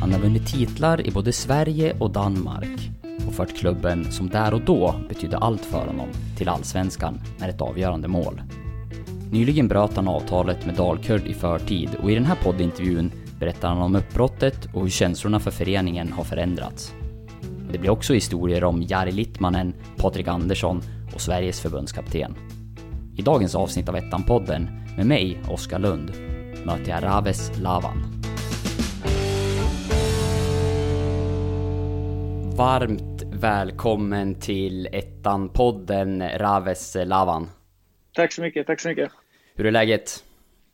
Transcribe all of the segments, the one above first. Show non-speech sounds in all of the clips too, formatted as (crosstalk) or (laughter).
Han har vunnit titlar i både Sverige och Danmark och fört klubben som där och då betydde allt för honom till allsvenskan med ett avgörande mål. Nyligen bröt han avtalet med Dalkurd i förtid och i den här poddintervjun berättar han om uppbrottet och hur känslorna för föreningen har förändrats. Det blir också historier om Jari Littmanen, Patrik Andersson och Sveriges förbundskapten. I dagens avsnitt av Ettan-podden med mig, Oskar Lund, möter jag Raves Lavan. Varmt välkommen till Ettan-podden Raves Lavan. Tack så mycket, tack så mycket. Hur är läget?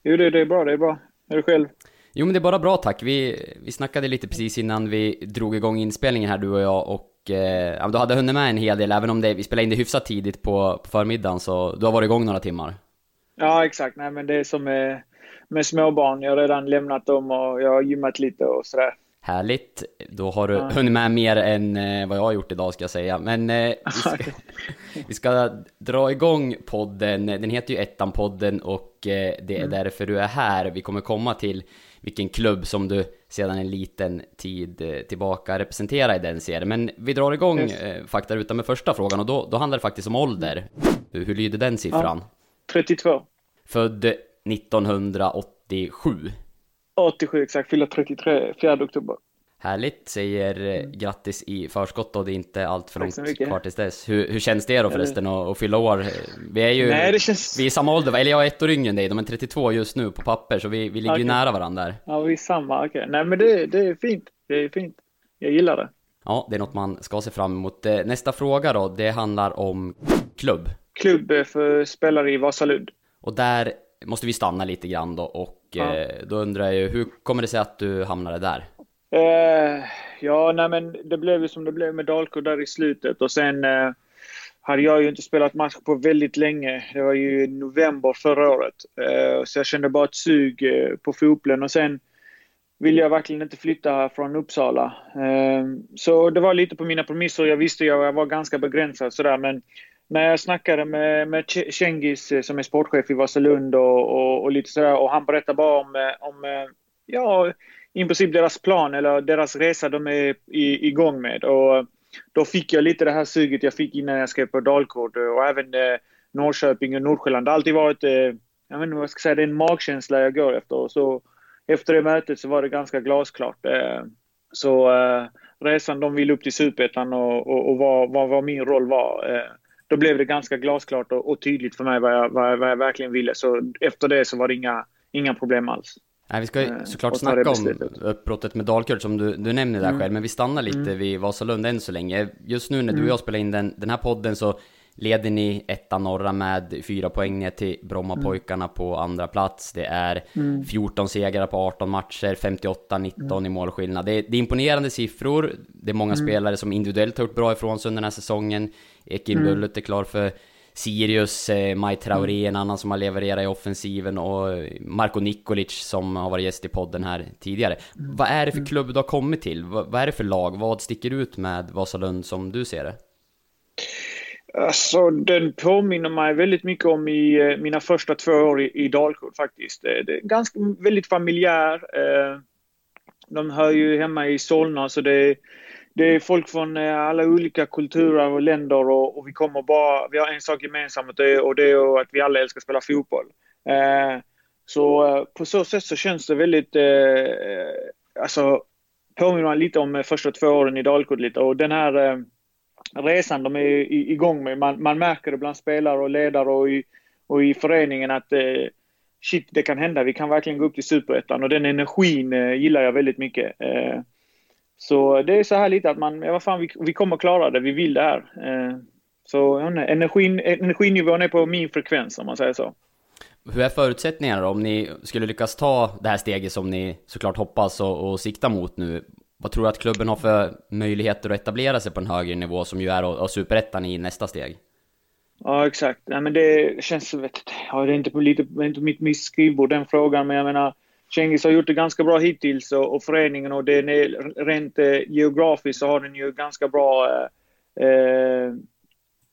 Jo, det, det är bra, det är bra. Hur är det själv? Jo men det är bara bra tack. Vi, vi snackade lite precis innan vi drog igång inspelningen här du och jag och eh, du hade hunnit med en hel del även om det, vi spelade in det hyfsat tidigt på, på förmiddagen så du har varit igång några timmar. Ja exakt, nej men det är som med, med småbarn. Jag har redan lämnat dem och jag har gymmat lite och sådär. Härligt, då har du ja. hunnit med mer än eh, vad jag har gjort idag ska jag säga. Men eh, (laughs) vi, ska, vi, ska, dra igång podden, den heter ju Ettan-podden och eh, det är mm. därför du är här. Vi kommer komma till vilken klubb som du sedan en liten tid eh, tillbaka representerar i den serien. Men vi drar igång yes. eh, faktarutan med första frågan och då, då handlar det faktiskt om ålder. Hur, hur lyder den siffran? Ja, 32. Född 1987. 87 exakt, fyller 33, 4 oktober. Härligt, säger eh, mm. grattis i förskott och det är inte allt för långt kvar tills dess. Hur, hur känns det då förresten att, att fylla år? Vi är ju, Nej, känns... vi är samma ålder, eller jag är ett år yngre än dig, de är 32 just nu på papper, så vi, vi ligger okay. ju nära varandra där. Ja, vi är samma, okej. Okay. Nej men det, det är fint, det är fint. Jag gillar det. Ja, det är något man ska se fram emot. Eh, nästa fråga då, det handlar om klubb. Klubb för spelare i Vasalund. Och där måste vi stanna lite grann då och ja. Eh, då undrar jag ju, hur kommer det sig att du hamnade där? Eh, ja, nej men det blev ju som det blev med Dalkurd där i slutet och sen eh, hade jag ju inte spelat match på väldigt länge. Det var ju november förra året. Eh, så jag kände bara ett sug eh, på fotbollen och sen ville jag verkligen inte flytta från Uppsala. Eh, så det var lite på mina premisser. Jag visste ju att jag var ganska begränsad sådär men när jag snackade med, med Cengiz eh, som är sportchef i Vasalund och, och, och lite sådär och han berättade bara om, eh, om eh, ja, i princip deras plan eller deras resa de är i, igång med. Och då fick jag lite det här suget jag fick innan jag skrev på Dalkurd och även eh, Norrköping och Nordsjälland. Det har alltid varit, eh, jag vet inte vad jag ska säga, det är en magkänsla jag går efter. Så efter det mötet så var det ganska glasklart. Eh, så eh, resan de ville upp till Superettan och, och, och vad, vad, vad, min roll var. Eh, då blev det ganska glasklart och, och tydligt för mig vad jag, vad, vad jag verkligen ville. Så efter det så var det inga, inga problem alls. Nej, vi ska ju eh, såklart snacka om uppbrottet med Dalkurd som du, du nämner där mm. själv, men vi stannar lite mm. vid Vasalund än så länge. Just nu när du och jag mm. spelar in den, den här podden så leder ni etta norra med fyra poäng ner till Brommapojkarna mm. på andra plats. Det är 14 mm. segrar på 18 matcher, 58-19 mm. i målskillnad. Det är, det är, imponerande siffror. Det är många spelare som individuellt har gjort bra ifrån sig under den här säsongen. Ekin Bullet är klar för Sirius, eh, Maj Traoré, mm. en annan som har levererat i offensiven och Marko Nikolic som har varit gäst i podden här tidigare. Mm. Vad är det för mm. klubb du har kommit till? Vad, vad är det för lag? Vad sticker ut med Vasalund som du ser det? Alltså, den påminner mig väldigt mycket om i eh, mina första två år i, i Dalkurd faktiskt. Det, är ganska väldigt familjär. Eh, de hör ju hemma i Solna så det är det är folk från eh, alla olika kulturer och länder och, och, vi kommer bara, vi har en sak gemensamt och det, är att vi alla älskar att spela fotboll. Eh, så eh, på så sätt så känns det väldigt, eh, eh alltså påminner lite om eh, första två åren i Dalkurd lite och den här eh, resan de är igång med, man, man märker det bland spelare och ledare och i, och i föreningen att eh, shit, det kan hända, vi kan verkligen gå upp till superettan och den energin eh, gillar jag väldigt mycket. Eh, så det är så här lite att man, ja, vad fan, vi, vi kommer klara det, vi vill det här. Eh, så energin, energinivån är på min frekvens om man säger så. Hur är förutsättningarna då? Om ni skulle lyckas ta det här steget som ni såklart hoppas och, och sikta mot nu. Vad tror du att klubben har för möjligheter att etablera sig på en högre nivå som ju är att superettan i nästa steg? Ja, exakt. Nej, men det känns... Vet, ja, det är inte på, lite, inte på mitt skrivbord den frågan, men jag menar Cengiz har gjort det ganska bra hittills och, och föreningen och den är, rent eh, geografiskt så har den ju ganska bra eh, eh,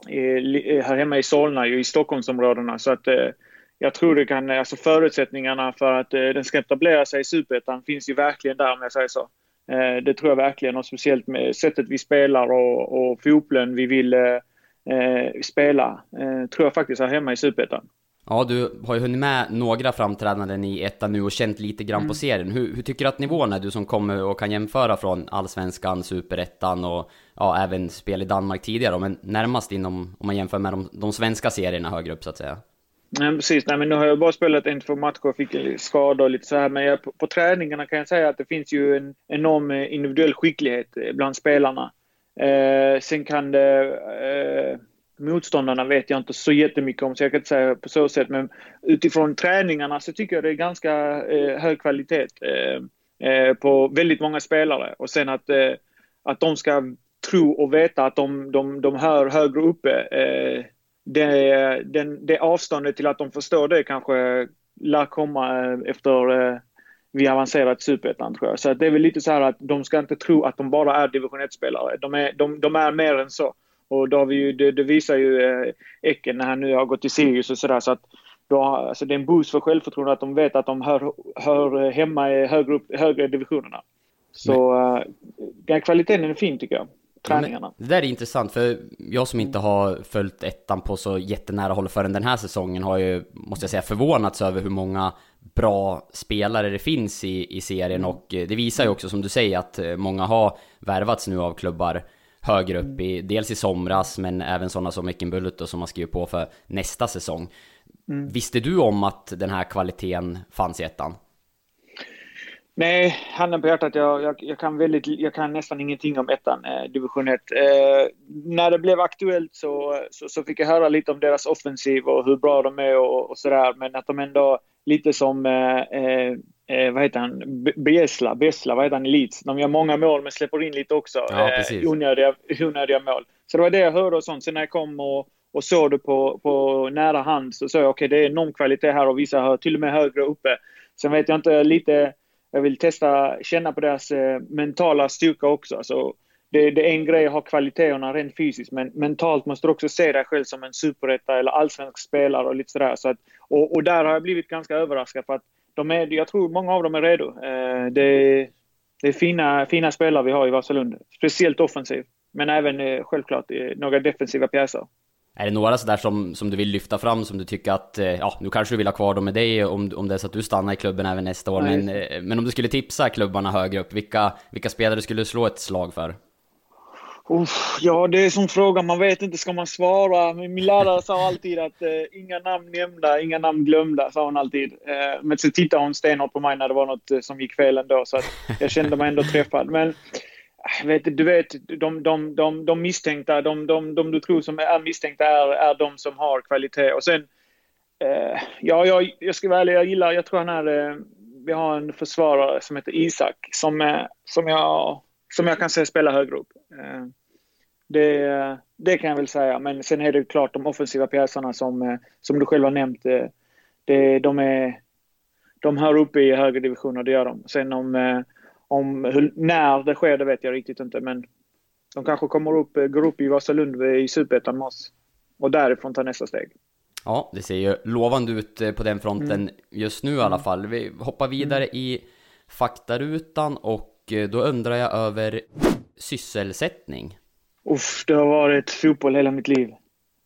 eh, eh här hemma i Solna, ju, i Stockholmsområdena. Så att eh, jag tror det kan, alltså förutsättningarna för att eh, den ska etablera sig i Superettan finns ju verkligen där om jag säger så. Det tror jag verkligen och speciellt med sättet vi spelar och, och fotbollen vi vill eh, spela. Eh, tror jag faktiskt är hemma i Superettan. Ja, du har ju hunnit med några framträdanden i ettan nu och känt lite grann mm. på serien. Hur, hur, tycker du att nivån är, du som kommer och kan jämföra från allsvenskan, superettan och ja, även spel i Danmark tidigare, men närmast inom, om man jämför med de, de svenska serierna högre upp så att säga? Nej, precis. Nej, men nu har jag bara spelat en, två matcher och fick skador och lite så här. Men jag, på, på, träningarna kan jag säga att det finns ju en enorm individuell skicklighet bland spelarna. Eh, sen kan det... Eh, motståndarna vet jag inte så jättemycket om, så jag kan inte säga på så sätt. Men utifrån träningarna så tycker jag det är ganska eh, hög kvalitet eh, eh, på väldigt många spelare. Och sen att, eh, att de ska tro och veta att de, de, de hör högre uppe. Eh, det, den, det avståndet till att de förstår det kanske lär komma eh, efter eh, vi avancerat superettan tror jag. Så det är väl lite så här att de ska inte tro att de bara är division 1-spelare. De är, de, de är mer än så. Och då har vi ju, det, det visar ju eh, Ecken när han nu har gått till Sirius och sådär. Så att då, alltså det är en boost för självförtroende att de vet att de hör, hör hemma i högre, upp, högre divisionerna. Så äh, kvaliteten är fin tycker jag. Träningarna. Det där är intressant, för jag som inte har följt ettan på så jättenära håll förrän den här säsongen har ju, måste jag säga, förvånats över hur många bra spelare det finns i, i serien och det visar ju också som du säger att många har värvats nu av klubbar högre upp i, dels i somras men även sådana som Eckenbullet som har skrivit på för nästa säsong. Mm. Visste du om att den här kvaliteten fanns i ettan? Nej, handen på hjärtat, jag, jag, jag, kan väldigt, jag kan nästan ingenting om ettan, eh, division 1. Eh, när det blev aktuellt så, så, så, fick jag höra lite om deras offensiv och hur bra de är och, och sådär. Men att de ändå, lite som eh, eh vad heter han, Besla, Besla, vad heter han i Leeds? De gör många mål men släpper in lite också. Ja, eh, onödiga, onödiga mål. Så det var det jag hörde och sånt. Sen när jag kom och, och såg det på, på nära hand så såg jag okej, okay, det är enorm kvalitet här och vissa har till och med högre uppe. Sen vet jag inte lite, jag vill testa, känna på deras eh, mentala styrka också. Så det, det, är en grej att ha kvaliteterna rent fysiskt, men mentalt måste du också se dig själv som en superetta eller allsvensk spelare och lite sådär. Så att, och, och där har jag blivit ganska överraskad för att de är, jag tror många av dem är redo. Eh, det, är, det är fina, fina spelare vi har i Vasalund. Speciellt offensivt. Men även eh, självklart några defensiva pjäser. Är det några sådär som, som du vill lyfta fram som du tycker att, eh, ja nu kanske du vill ha kvar dem med dig om, om det är så att du stannar i klubben även nästa år. Men, men om du skulle tipsa klubbarna högre upp, vilka, vilka spelare skulle du slå ett slag för? Uff, ja, det är som fråga. Man vet inte. Ska man svara? Min lärare sa alltid att eh, inga namn nämnda, inga namn glömda, sa hon alltid. Eh, men så tittade hon stenhårt på mig när det var något eh, som gick fel ändå, så att jag kände mig ändå träffad. Men eh, vet, du vet, de, de, de, de misstänkta, de, de, de du tror som är misstänkta är, är de som har kvalitet. Och sen, eh, ja, jag, jag ska vara ärlig, jag gillar, jag tror han är, eh, vi har en försvarare som heter Isak, som, som jag som jag kan se spela högre upp. Eh, det, det kan jag väl säga, men sen är det klart de offensiva pjäserna som, eh, som du själv har nämnt. Eh, det, de, är, de hör uppe i högre divisioner, det gör de. Sen om, om hur, när det sker, det vet jag riktigt inte, men de kanske kommer upp, går upp i Vasalund i Superettan med oss och därifrån tar nästa steg. Ja, det ser ju lovande ut på den fronten mm. just nu i alla mm. fall. Vi hoppar vidare mm. i faktarutan och och eh, då undrar jag över sysselsättning. Uff, det har varit fotboll hela mitt liv.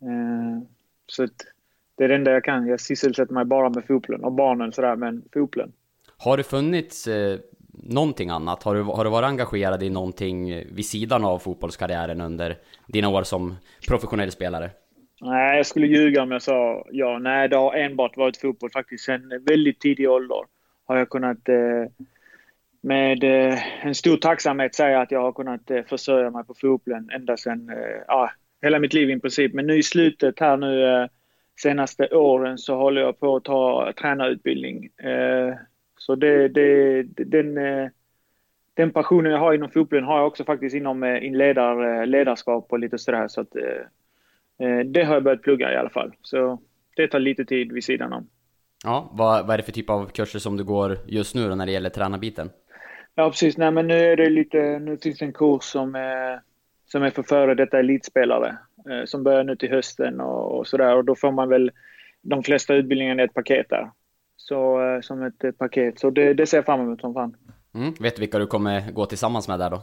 Eh, så det är det enda jag kan. Jag sysselsätter mig bara med fotbollen och barnen sådär, men fotbollen. Har det funnits eh, någonting annat? Har du, har du varit engagerad i någonting vid sidan av fotbollskarriären under dina år som professionell spelare? Nej, jag skulle ljuga om jag sa ja. Nej, det har enbart varit fotboll faktiskt. Sen väldigt tidig ålder har jag kunnat eh, med eh, en stor tacksamhet säga att jag har kunnat eh, försörja mig på fotbollen ända sedan, eh, ja, hela mitt liv i princip. Men nu i slutet här nu senaste åren så håller jag på att ta tränarutbildning. Så det, det, den, den passionen jag har inom fotbollen har jag också faktiskt inom ledar, ledarskap och lite sådär. Så att, det har jag börjat plugga i alla fall. Så det tar lite tid vid sidan om. Ja, vad, vad är det för typ av kurser som du går just nu då när det gäller tränarbiten? Ja, precis. Nej, men nu är det lite, nu finns det en kurs som är, som är för före detta elitspelare. Eh, som börjar nu till hösten och, och sådär. Och då får man väl de flesta utbildningarna är ett paket där. Så eh, som ett, ett paket. Så det, det ser jag fram emot som fan. Mm. Vet du vilka du kommer gå tillsammans med där då?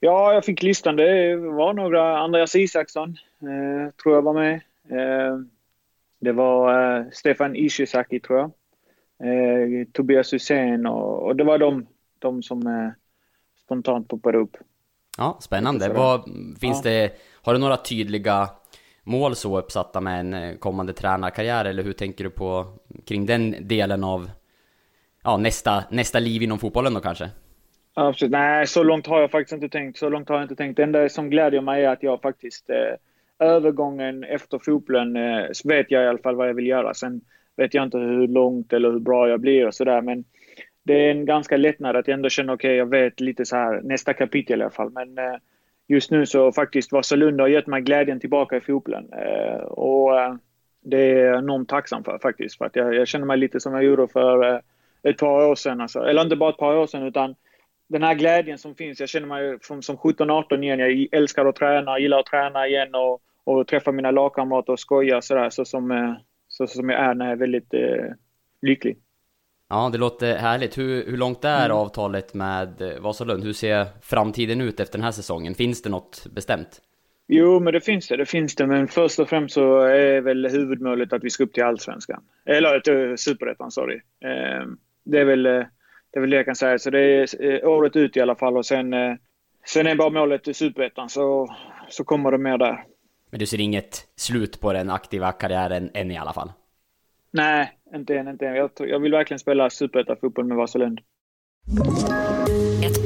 Ja, jag fick listan. Det var några. Andreas Isaksson eh, tror jag var med. Eh, det var eh, Stefan Ishizaki tror jag. Eh, Tobias Hysén och, och, det var de, de som eh, spontant poppade upp. Ja, spännande. Vad, finns ja. det, har du några tydliga mål så uppsatta med en eh, kommande tränarkarriär eller hur tänker du på kring den delen av ja, nästa, nästa liv inom fotbollen då kanske? Absolut. Nej, så långt har jag faktiskt inte tänkt. Så långt har jag inte tänkt. Det enda som glädjer mig är att jag faktiskt eh, övergången efter fotbollen eh, vet jag i alla fall vad jag vill göra. Sen vet jag inte hur långt eller hur bra jag blir och sådär. Men det är en ganska lättnad att jag ändå känner okej, okay, jag vet lite så här nästa kapitel i alla fall. Men eh, just nu så faktiskt Vasalund har gett mig glädjen tillbaka i fotbollen. Eh, och eh, det är jag enormt tacksam för faktiskt. För att jag, jag känner mig lite som jag gjorde för eh, ett par år sedan. Alltså. Eller inte bara ett par år sedan utan den här glädjen som finns. Jag känner mig som, som 17-18 igen. Jag älskar att träna, gillar att träna igen och, och träffa mina lagkamrater och skoja sådär. Så som, eh, så som jag är när jag är väldigt eh, lycklig. Ja, det låter härligt. Hur, hur långt är mm. avtalet med eh, Vasalund? Hur ser framtiden ut efter den här säsongen? Finns det något bestämt? Jo, men det finns det. Det finns det. Men först och främst så är väl huvudmålet att vi ska upp till Allsvenskan. Eller till Superettan, sorry. Ehm, det är väl det är väl det jag kan säga. Så det är eh, året ut i alla fall och sen, eh, sen är bara målet Superettan så, så kommer det mer där. Men du ser inget slut på den aktiva karriären än i alla fall? Nej, inte än. Inte än. Jag, jag vill verkligen spela Superettan-fotboll med Vasalund.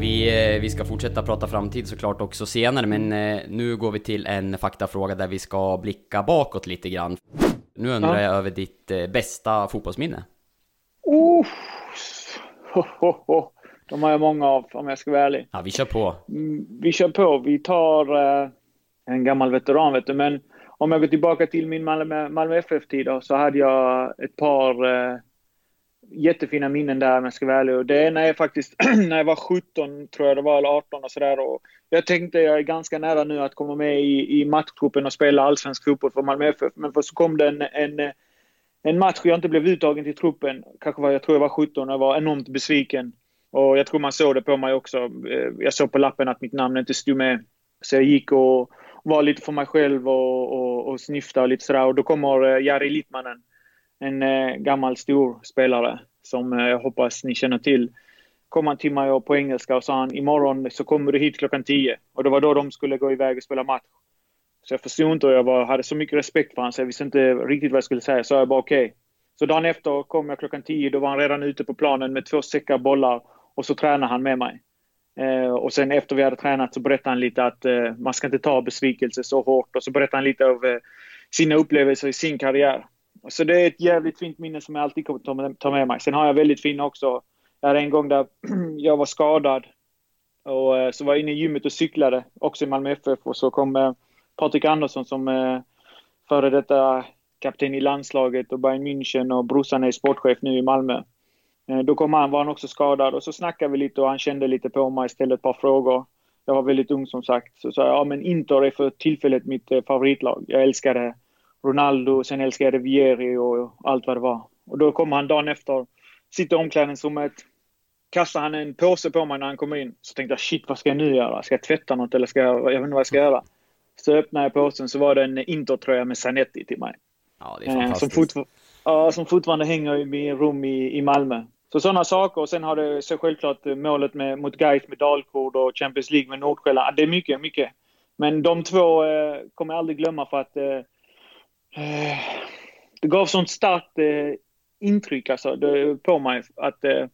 Vi, eh, vi ska fortsätta prata framtid såklart också senare, men eh, nu går vi till en faktafråga där vi ska blicka bakåt lite grann. Nu undrar ja. jag över ditt eh, bästa fotbollsminne. Oh. Ho, ho, ho. De har jag många av om jag ska vara ärlig. Ja, vi kör på. Mm, vi kör på. Vi tar uh, en gammal veteran vet du, men om jag går tillbaka till min Malmö, Malmö FF-tid så hade jag ett par uh, jättefina minnen där om jag ska vara ärlig. Och det ena är faktiskt (clears throat) när jag var 17, tror jag det var, eller 18 och sådär. Jag tänkte jag är ganska nära nu att komma med i, i matchgruppen och spela allsvensk fotboll för Malmö FF. Men för så kom det en, en, en match jag inte blev uttagen till truppen. Kanske var, jag tror jag var 17 och jag var enormt besviken. Och jag tror man såg det på mig också. Eh, jag såg på lappen att mitt namn inte stod med. Så jag gick och var lite för mig själv och, och, och snyftade lite sådär. Och då kommer eh, Jari Littmanen en eh, gammal stor spelare som eh, jag hoppas ni känner till. Kom han till mig på engelska och sa han imorgon så kommer du hit klockan 10. Och det var då de skulle gå iväg och spela match. Så jag förstod inte och jag var, hade så mycket respekt för honom så jag visste inte riktigt vad jag skulle säga. Så jag bara okej. Okay. Så dagen efter kom jag klockan 10. Då var han redan ute på planen med två säckar bollar och så tränade han med mig. Eh, och sen efter vi hade tränat så berättade han lite att eh, man ska inte ta besvikelse så hårt. Och så berättade han lite av eh, sina upplevelser i sin karriär. Så det är ett jävligt fint minne som jag alltid kommer ta med mig. Sen har jag väldigt fina också. Jag hade en gång där (clears throat) jag var skadad och eh, så var jag inne i gymmet och cyklade, också i Malmö FF. Och så kom eh, Patrik Andersson som eh, före detta kapten i landslaget och Bayern München och brorsan är sportchef nu i Malmö. Då kom han, var han också skadad och så snackade vi lite och han kände lite på mig, ställde ett par frågor. Jag var väldigt ung som sagt. Så sa jag, ja men Inter är för tillfället mitt favoritlag. Jag älskar det Ronaldo, sen älskade jag Vieri och allt vad det var. Och då kommer han dagen efter, sitter i omklädningsrummet, kastar han en påse på mig när han kommer in. Så tänkte jag shit, vad ska jag nu göra? Ska jag tvätta något eller ska jag, jag vet inte vad jag ska göra. Så öppnade jag påsen så var det en Intertröja med Zanetti till mig. Ja, det är fantastiskt. Som, fortfar ja, som fortfarande hänger i min rum i, i Malmö. Så sådana saker. Och sen har det så självklart målet med, mot Gais med Dalkurd och Champions League med Nordsjälland. Det är mycket, mycket. Men de två eh, kommer jag aldrig glömma för att eh, Eh, Eh, det gav sånt starkt eh, intryck alltså, det, på mig att eh,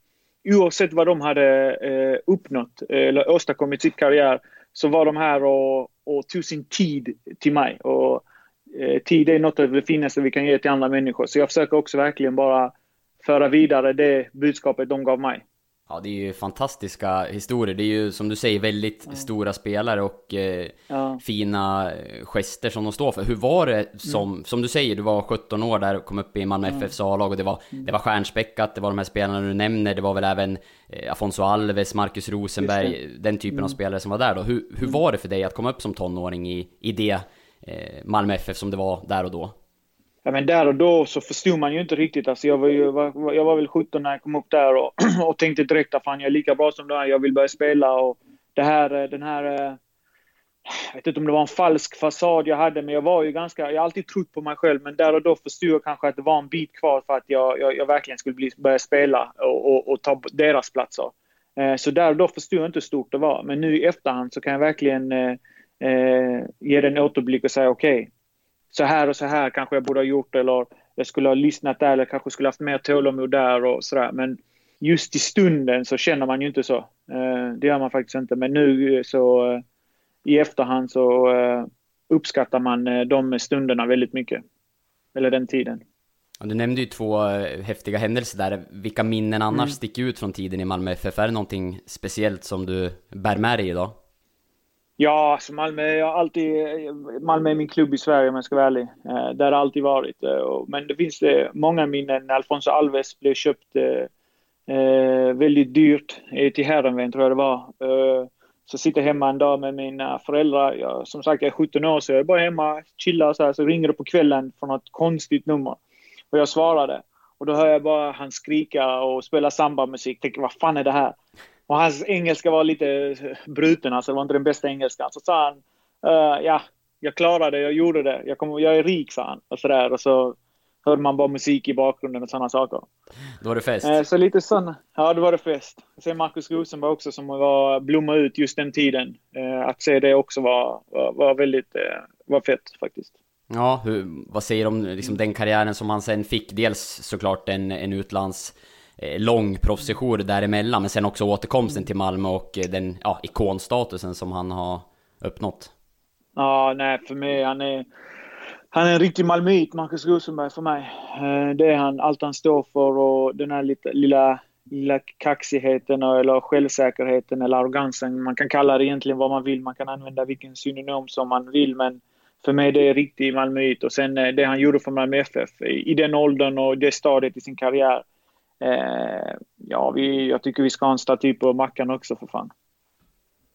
oavsett vad de hade eh, uppnått eh, eller åstadkommit i sitt karriär så var de här och, och tog sin tid till mig. Och eh, tid är något av det finaste vi kan ge till andra människor. Så jag försöker också verkligen bara föra vidare det budskapet de gav mig. Ja, det är ju fantastiska historier. Det är ju som du säger väldigt ja. stora spelare och eh, ja. fina eh, gester som de står för. Hur var det som, mm. som du säger, du var 17 år där och kom upp i Malmö mm. FFs A-lag och det var, mm. det var stjärnspäckat, det var de här spelarna du nämner, det var väl även eh, Afonso Alves, Marcus Rosenberg, den typen mm. av spelare som var där då. Hur, hur mm. var det för dig att komma upp som tonåring i, i det eh, Malmö FF som det var där och då? Ja, men där och då så förstod man ju inte riktigt. Alltså jag, var ju, jag var väl 17 när jag kom upp där och, (clears throat) och tänkte direkt att fan, jag är lika bra som de här, Jag vill börja spela. Och det här, eh, den här... Eh, jag vet inte om det var en falsk fasad jag hade, men jag var ju ganska... Jag har alltid trott på mig själv, men där och då förstod jag kanske att det var en bit kvar för att jag, jag, jag verkligen skulle bli, börja spela och, och, och ta deras platser. Eh, så där och då förstod jag inte hur stort det var. Men nu i efterhand så kan jag verkligen eh, ge den återblick och säga okej, okay, så här och så här kanske jag borde ha gjort eller jag skulle ha lyssnat där eller kanske skulle haft mer tålamod där och sådär. Men just i stunden så känner man ju inte så. Eh, det gör man faktiskt inte. Men nu så eh, i efterhand så eh, uppskattar man de stunderna väldigt mycket. Eller den tiden. Du nämnde ju två häftiga händelser där. Vilka minnen annars mm. sticker ut från tiden i Malmö FF? Är det någonting speciellt som du bär med dig idag? Ja, alltså Malmö, jag alltid, Malmö är min klubb i Sverige om jag ska vara ärlig. Eh, det har det alltid varit. Eh, men det finns eh, många minnen. Alfonso Alves blev köpt eh, eh, väldigt dyrt eh, till Herrenven tror jag det var. Så sitter jag hemma en dag med mina föräldrar. Jag, som sagt, jag är 17 år så jag är bara hemma, chillar så här. Så ringer det på kvällen från något konstigt nummer. Och jag svarade. Och då hör jag bara han skrika och spela samba-musik. Tänker, vad fan är det här? Och hans engelska var lite bruten, alltså det var inte den bästa engelskan. Så sa han, uh, ja, jag klarade det, jag gjorde det, jag, kom, jag är rik, sa han. Och så, där. och så hörde man bara musik i bakgrunden och sådana saker. Då var det fest? Uh, så lite sådana, ja då var det fest. Sen Markus Rosenberg också som var, blommade ut just den tiden. Uh, att se det också var, var, var väldigt, var fett faktiskt. Ja, hur, vad säger du om liksom, den karriären som han sen fick? Dels såklart en, en utlands Eh, lång proffssejour däremellan, men sen också återkomsten till Malmö och eh, den ja, ikonstatusen som han har uppnått. Ja, nej, för mig, han är, han är en riktig malmöit, Marcus Rosenberg, för mig. Eh, det är han, allt han står för och den här lite, lilla, lilla kaxigheten eller självsäkerheten eller arrogansen. Man kan kalla det egentligen vad man vill, man kan använda vilken synonym som man vill, men för mig det är riktig malmöit och sen eh, det han gjorde för Malmö FF i den åldern och det stadiet i sin karriär Eh, ja, vi, jag tycker vi ska ha en staty på Mackan också för fan.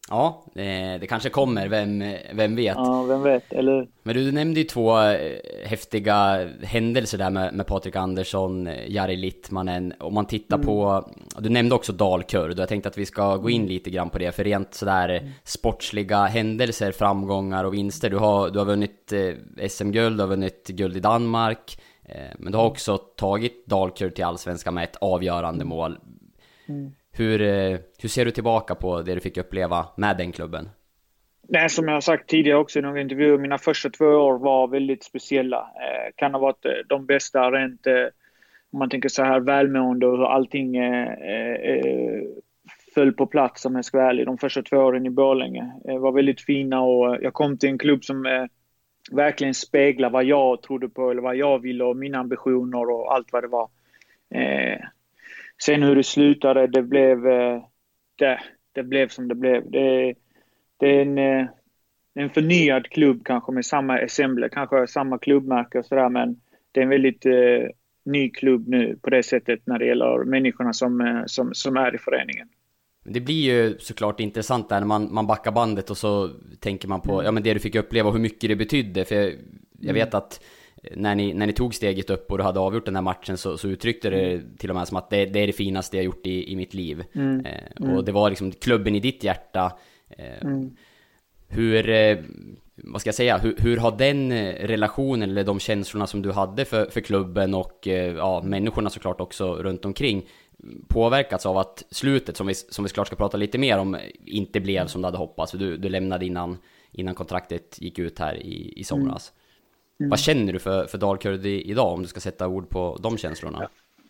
Ja, det kanske kommer, vem, vem vet? Ja, vem vet, eller Men du, nämnde ju två eh, häftiga händelser där med, med Patrik Andersson, eh, Jari Littmanen. Om man tittar mm. på, du nämnde också Dalkurd och jag tänkte att vi ska gå in lite grann på det, för rent sådär mm. sportsliga händelser, framgångar och vinster. Du har, du har vunnit eh, SM-guld, du har vunnit guld i Danmark, Eh, men du har också tagit Dalkurd till Allsvenskan med ett avgörande mål. Mm. Hur, eh, hur ser du tillbaka på det du fick uppleva med den klubben? Nej, som jag har sagt tidigare också i några intervjuer, mina första två år var väldigt speciella. Eh, kan ha varit eh, de bästa rent, eh, om man tänker så här, välmående och hur allting eh, föll på plats om jag ska vara ärlig. De första två åren i Borlänge var väldigt fina och jag kom till en klubb som verkligen speglar vad jag trodde på eller vad jag ville och mina ambitioner och allt vad det var. Sen hur det slutade, det blev, eh, det, det blev som det blev. Det, det är en, eh, en förnyad klubb kanske med samma assembler, kanske samma klubbmärke och sådär men det är en väldigt eh, ny klubb nu på det sättet när det gäller människorna som, eh, som, som är i föreningen. Det blir ju såklart intressant där när man, man backar bandet och så tänker man på mm. ja, men det du fick uppleva och hur mycket det betydde. För jag, jag mm. vet att när ni, när ni tog steget upp och du hade avgjort den här matchen så, så uttryckte det mm. till och med som att det, det är det finaste jag gjort i, i mitt liv. Mm. Eh, och mm. det var liksom klubben i ditt hjärta. Eh, mm. Hur, eh, vad ska jag säga, hur, hur har den relationen eller de känslorna som du hade för, för klubben och eh, ja, människorna såklart också runt omkring påverkats av att slutet, som vi, som vi såklart ska prata lite mer om, inte blev som du hade hoppats. Du, du lämnade innan, innan kontraktet gick ut här i, i somras. Mm. Vad känner du för, för Dalkurd idag, om du ska sätta ord på de känslorna? Ja.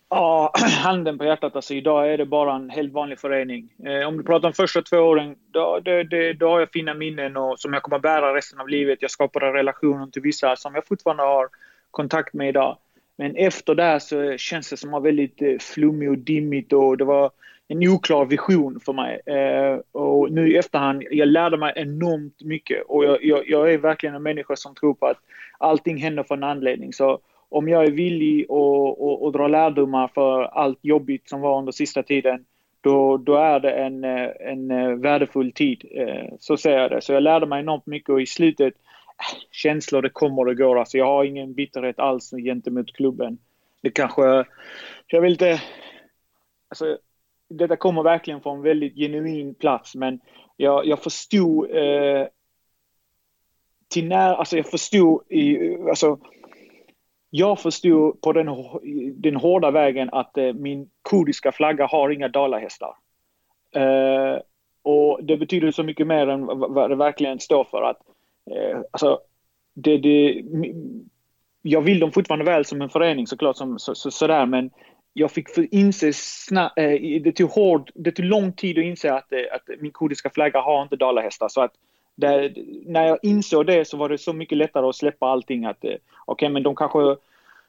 Ja, (clears throat) handen på hjärtat. Alltså, idag är det bara en helt vanlig förening. Eh, om du pratar om första två åren, då, det, det, då har jag fina minnen och, som jag kommer bära resten av livet. Jag skapade relationer till vissa som jag fortfarande har kontakt med idag. Men efter det så känns det som att väldigt eh, flummigt och dimmigt och det var en oklar vision för mig. Eh, och nu i efterhand, jag lärde mig enormt mycket och jag, jag, jag, är verkligen en människa som tror på att allting händer för en anledning. Så om jag är villig att dra lärdomar för allt jobbigt som var under sista tiden, då, då är det en, eh, en eh, värdefull tid. Eh, så ser jag det. Så jag lärde mig enormt mycket och i slutet, eh, känslor det kommer och går. Alltså jag har ingen bitterhet alls gentemot klubben. Det kanske, jag vill inte, alltså detta kommer verkligen från en väldigt genuin plats men jag, jag förstod eh, till när, alltså jag förstod i, alltså jag förstod på den, den hårda vägen att eh, min kurdiska flagga har inga dalahästar. Eh, och det betyder så mycket mer än vad det verkligen står för. att eh, alltså, det, det, Jag vill dem fortfarande väl som en förening såklart, som, så, så, sådär, men jag fick inse snabbt, eh, det, tog hård, det tog lång tid att inse att, eh, att min kurdiska flagga har inte dalahästar. Så att där, när jag insåg det så var det så mycket lättare att släppa allting att eh, okej okay, men de kanske,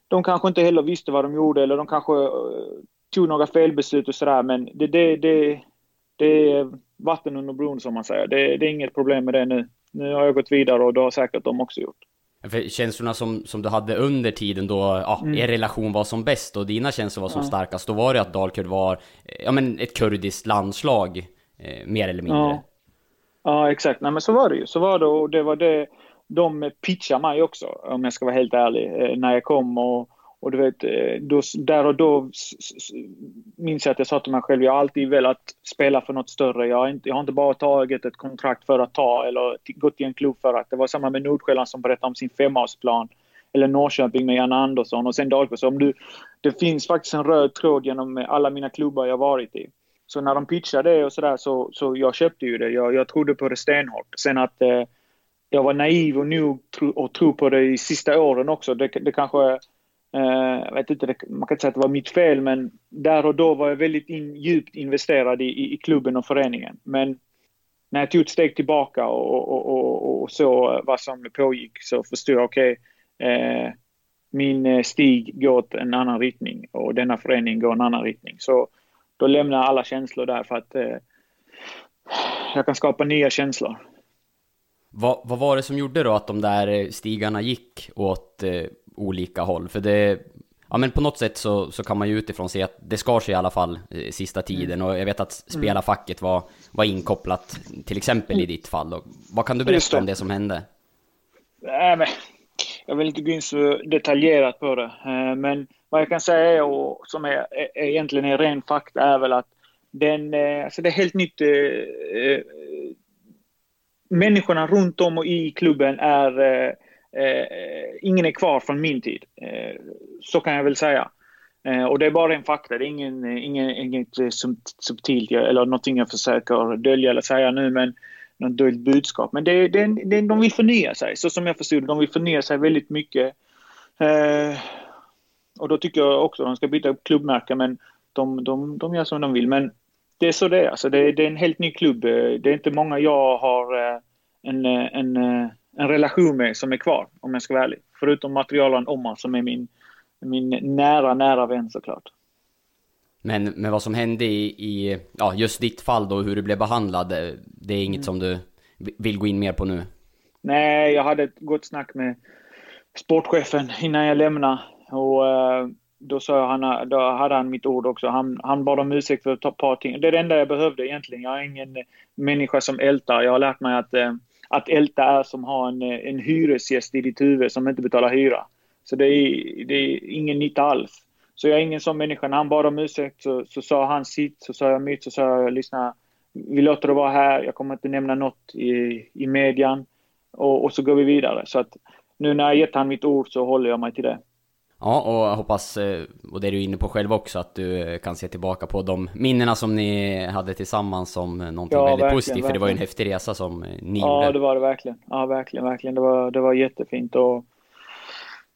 de kanske inte heller visste vad de gjorde eller de kanske eh, tog några felbeslut och sådär men det, det, det, det är vatten under bron som man säger. Det, det är inget problem med det nu. Nu har jag gått vidare och det har säkert de också gjort. För känslorna som, som du hade under tiden då ja, mm. er relation var som bäst och dina känslor var som ja. starkast, då var det att Dalkurd var ja, men ett kurdiskt landslag, eh, mer eller mindre. Ja. Ja, exakt. Nej, men så var det ju. Så var det och det var det de pitchade mig också, om jag ska vara helt ärlig, eh, när jag kom. Och, och du vet, eh, då, där och då minns jag att jag sa till mig själv, jag har alltid velat spela för något större. Jag har inte, jag har inte bara tagit ett kontrakt för att ta eller gått till en klubb för att. Det var samma med Nordsjälland som berättade om sin femårsplan. Eller Norrköping med Janne Andersson och sen Dalkurd. det finns faktiskt en röd tråd genom alla mina klubbar jag varit i. Så när de pitchade det och sådär så, så jag köpte ju det. Jag, jag trodde på det stenhårt. Sen att eh, jag var naiv och nog tro, och tro på det i sista åren också. Det, det kanske, Eh, jag vet inte, man kan inte säga att det var mitt fel men där och då var jag väldigt in, djupt investerad i, i, i, klubben och föreningen. Men när jag tog ett steg tillbaka och, och, och, och så vad som pågick så förstod jag okej, okay, eh, min eh, stig går åt en annan riktning och denna förening går en annan riktning. Så då lämnar jag alla känslor där för att eh, jag kan skapa nya känslor. Vad, vad, var det som gjorde då att de där eh, stigarna gick åt olika håll? För det, ja men på något sätt så, så kan man ju utifrån se att det skar sig i alla fall eh, sista tiden mm. och jag vet att mm. spelarfacket var, var inkopplat till exempel i ditt fall. Och vad kan du berätta om det som hände? Nej, men, jag vill inte gå in så detaljerat på det, eh, men vad jag kan säga och som är, är, egentligen är ren fakta är väl att den, eh, alltså det är helt nytt. Eh, människorna runt om och i klubben är, Eh, ingen är kvar från min tid. Eh, så kan jag väl säga. Eh, och det är bara en fakta, det är ingen, eh, ingen, inget subtilt eller någonting jag försöker dölja eller säga nu men något dolt budskap. Men det, det, det, de vill förnya sig, så som jag förstod De vill förnya sig väldigt mycket. Och då tycker jag också att de ska byta klubbmärke men de, de, de gör som de vill. Men det är så det är. Alltså det, det är en helt ny klubb. Det är inte många jag har en, en, en relation med som är kvar, om jag ska vara ärlig. Förutom materialen Omar som är min, min nära, nära vän såklart. Men, men vad som hände i, i ja, just ditt fall då, hur du blev behandlad, det är inget mm. som du vill gå in mer på nu? Nej, jag hade ett gott snack med sportchefen innan jag lämnade. Och eh, då, sa han, då hade han mitt ord också. Han, han bad om ursäkt för ett par ting. Det är det enda jag behövde egentligen. Jag är ingen människa som ältar. Jag har lärt mig att, eh, att älta är som att ha en, en hyresgäst i ditt huvud som inte betalar hyra. Så det är, det är ingen nytta alls. Så jag är ingen sån människa. När han bad om ursäkt så, så sa han sitt, så sa jag mitt, så sa jag lyssna. Vi låter det vara här. Jag kommer inte nämna något i, i median. Och, och så går vi vidare. Så att nu när jag gett han mitt ord så håller jag mig till det. Ja, och jag hoppas, eh, och det är du inne på själv också, att du eh, kan se tillbaka på de minnena som ni hade tillsammans som någonting ja, väldigt positivt, för det var ju en häftig resa som eh, ni ja, gjorde. Det var det verkligen. Ja, verkligen, verkligen. Det var, det var jättefint och...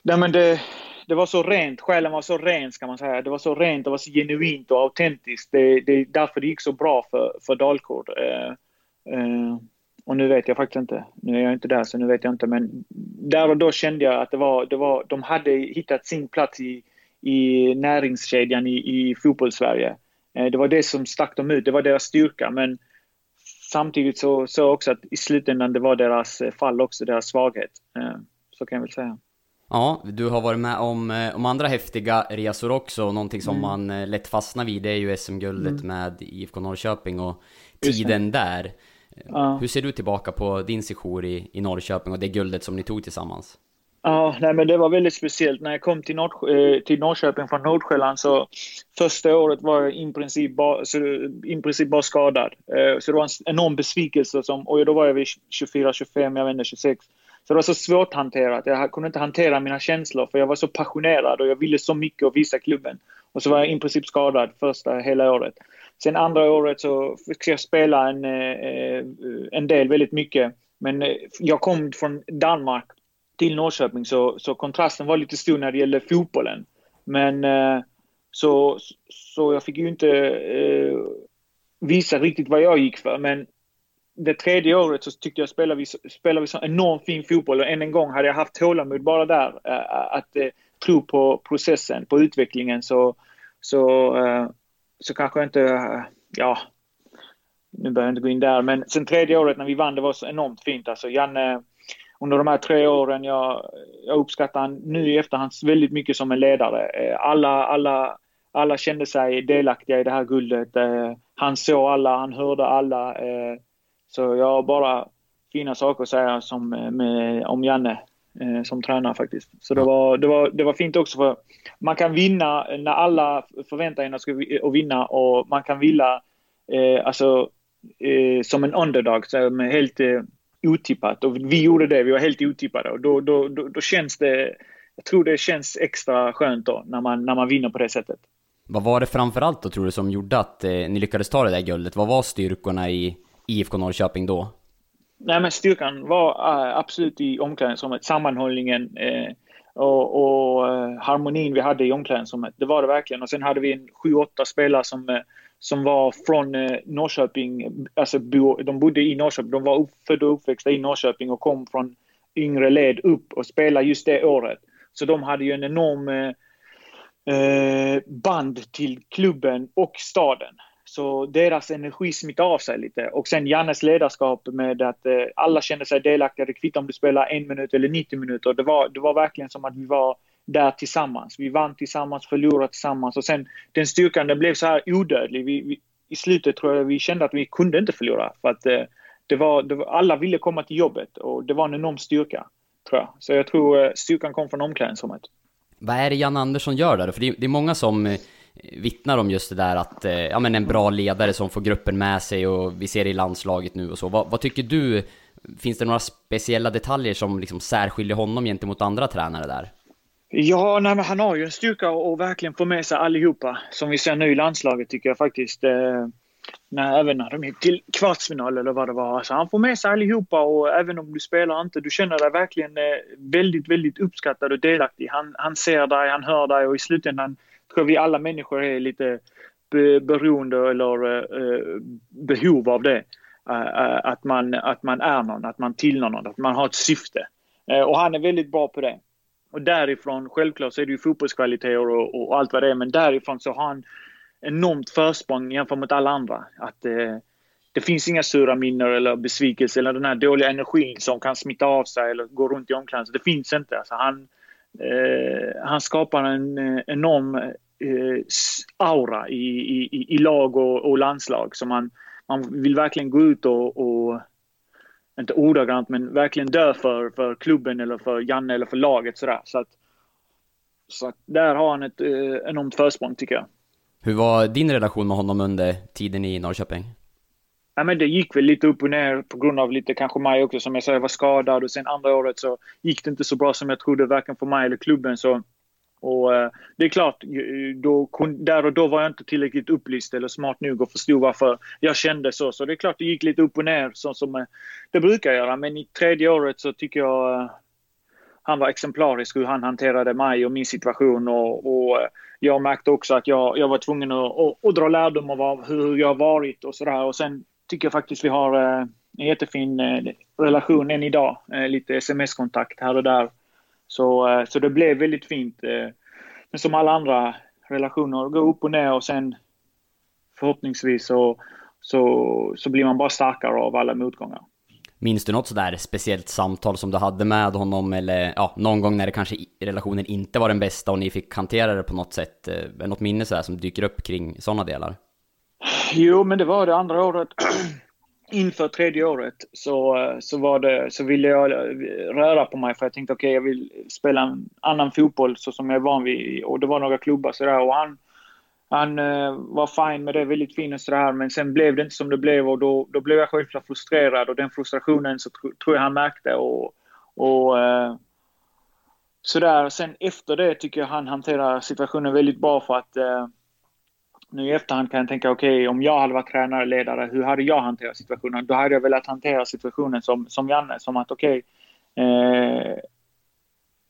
Nej, men det, det var så rent, själen var så ren ska man säga. Det var så rent, det var så genuint och autentiskt. Det, det är därför det gick så bra för, för Dalkurd. Eh, eh, och nu vet jag faktiskt inte. Nu är jag inte där så nu vet jag inte. Men där och då kände jag att det var, det var, de hade hittat sin plats i, i näringskedjan i, i fotbollssverige. Eh, det var det som stack dem ut, det var deras styrka. Men samtidigt så, så också att i slutändan det var deras fall också, deras svaghet. Eh, så kan jag väl säga. Ja, du har varit med om, eh, om andra häftiga resor också. Någonting som mm. man eh, lätt fastnar vid det är ju SM-guldet mm. med IFK Norrköping och tiden där. Ja. Hur ser du tillbaka på din sejour i, i Norrköping och det guldet som ni tog tillsammans? Ja, nej, men det var väldigt speciellt. När jag kom till, Nord, eh, till Norrköping från Nordsjälland så första året var jag i princip bara, så, i princip bara skadad. Så det var en enorm besvikelse. Som, och då var jag vid 24, 25, jag vet inte, 26. Så det var så svårt hanterat. Jag kunde inte hantera mina känslor för jag var så passionerad och jag ville så mycket och visa klubben. Och så var jag i princip skadad första hela året. Sen andra året så fick jag spela en, eh, eh, en del, väldigt mycket. Men eh, jag kom från Danmark till Norrköping så, så kontrasten var lite stor när det gällde fotbollen. Men så, så jag fick ju inte visa riktigt vad jag gick för. Men det tredje året så tyckte jag spelade vi, spelade vi så enormt fin fotboll och än en gång hade jag haft tålamod bara där. Att tro på processen, på utvecklingen så, så, så kanske jag inte, ja, nu behöver jag inte gå in där, men sen tredje året när vi vann, det var så enormt fint. Alltså Janne, under de här tre åren, jag, jag uppskattar han nu i efterhand väldigt mycket som en ledare. Eh, alla, alla, alla kände sig delaktiga i det här guldet. Eh, han såg alla, han hörde alla. Eh, så jag har bara fina saker att säga som, med, om Janne eh, som tränare faktiskt. Så det var, det, var, det var fint också för man kan vinna när alla förväntar sig att vinna och man kan vinna eh, alltså, eh, som en underdog, som helt eh, otippat. Och vi gjorde det, vi var helt otippade och då, då, då, då känns det, jag tror det känns extra skönt då när man, när man vinner på det sättet. Vad var det framförallt då tror du som gjorde att eh, ni lyckades ta det där guldet? Vad var styrkorna i, IFK Norrköping då? Nej, men styrkan var eh, absolut i omklädningsrummet. Sammanhållningen eh, och, och eh, harmonin vi hade i omklädningsrummet. Det var det verkligen. Och sen hade vi en sju, åtta spelare som, som var från Norrköping. Alltså, bo, de bodde i Norrköping. De var födda och uppväxta i Norrköping och kom från yngre led upp och spelade just det året. Så de hade ju en enorm band till klubben och staden. Så deras energi smittar av sig lite. Och sen Jannes ledarskap med att eh, alla kände sig delaktiga. Det kvittar om du spelar en minut eller 90 minuter. Det var, det var verkligen som att vi var där tillsammans. Vi vann tillsammans, förlorade tillsammans och sen den styrkan den blev så här odödlig. Vi, vi, I slutet tror jag vi kände att vi kunde inte förlora. För att eh, det var, det var, alla ville komma till jobbet och det var en enorm styrka. Tror jag. Så jag tror eh, styrkan kom från omklädningsrummet. Vad är det Jan Andersson gör där? För det är, det är många som eh, vittnar om just det där att, eh, ja men en bra ledare som får gruppen med sig och vi ser det i landslaget nu och så. Vad, vad tycker du? Finns det några speciella detaljer som liksom särskiljer honom gentemot andra tränare där? Ja, nej, men han har ju en styrka att verkligen få med sig allihopa. Som vi ser nu i landslaget tycker jag faktiskt. Eh, när, även när de gick till kvartsfinal eller vad det var. Alltså, han får med sig allihopa och även om du spelar inte, du känner dig verkligen eh, väldigt, väldigt uppskattad och delaktig. Han, han ser dig, han hör dig och i slutändan tror vi alla människor är lite beroende eller eh, behov av det. Eh, eh, att, man, att man är någon, att man tillhör någon, att man har ett syfte. Och han är väldigt bra på det. Och därifrån, självklart så är det ju fotbollskvaliteter och, och, allt vad det är, men därifrån så har han enormt försprång jämfört med alla andra. Att det finns inga sura minnen eller besvikelse eller den här dåliga energin som kan smitta av sig eller gå runt i omklädningsrummet. Det finns inte. Alltså han, han skapar en enorm aura i, i, i lag och, och, landslag. Så man, man vill verkligen gå ut och, och inte ordagrant, men verkligen dö för, för klubben eller för Janne eller för laget. Sådär. Så, att, så att där har han ett eh, enormt försprång tycker jag. Hur var din relation med honom under tiden i Norrköping? Ja, men det gick väl lite upp och ner på grund av lite kanske mig också. Som jag sa, jag var skadad och sen andra året så gick det inte så bra som jag trodde, varken för mig eller klubben. Så och eh, det är klart, då, där och då var jag inte tillräckligt upplyst eller smart nog och förstod varför jag kände så. Så det är klart det gick lite upp och ner så som eh, det brukar göra. Men i tredje året så tycker jag eh, han var exemplarisk hur han hanterade mig och min situation. Och, och jag märkte också att jag, jag var tvungen att, att, att dra lärdom av hur jag varit och sådär. Och sen tycker jag faktiskt vi har en jättefin relation än idag. Lite sms-kontakt här och där. Så, så det blev väldigt fint. Men som alla andra relationer, gå upp och ner och sen förhoppningsvis så, så, så blir man bara starkare av alla motgångar. Minns du något sådär speciellt samtal som du hade med honom eller ja, någon gång när det kanske relationen inte var den bästa och ni fick hantera det på något sätt? Eh, något minne sådär som dyker upp kring sådana delar? Jo, men det var det andra året. Inför tredje året så, eh, så, var det, så ville jag eh, röra på mig för jag tänkte okej, okay, jag vill spela en annan fotboll så som jag är van vid. Och det var några klubbar sådär och han han eh, var fin med det, väldigt fin och sådär. Men sen blev det inte som det blev och då, då blev jag självklart frustrerad och den frustrationen så tro, tror jag han märkte. Och, och uh, sådär. Sen efter det tycker jag han hanterar situationen väldigt bra för att nu i efterhand kan jag tänka okej, okay, om jag hade varit tränare ledare, hur hade jag hanterat situationen? Då hade jag velat hantera situationen som, som Janne, som att okej, okay,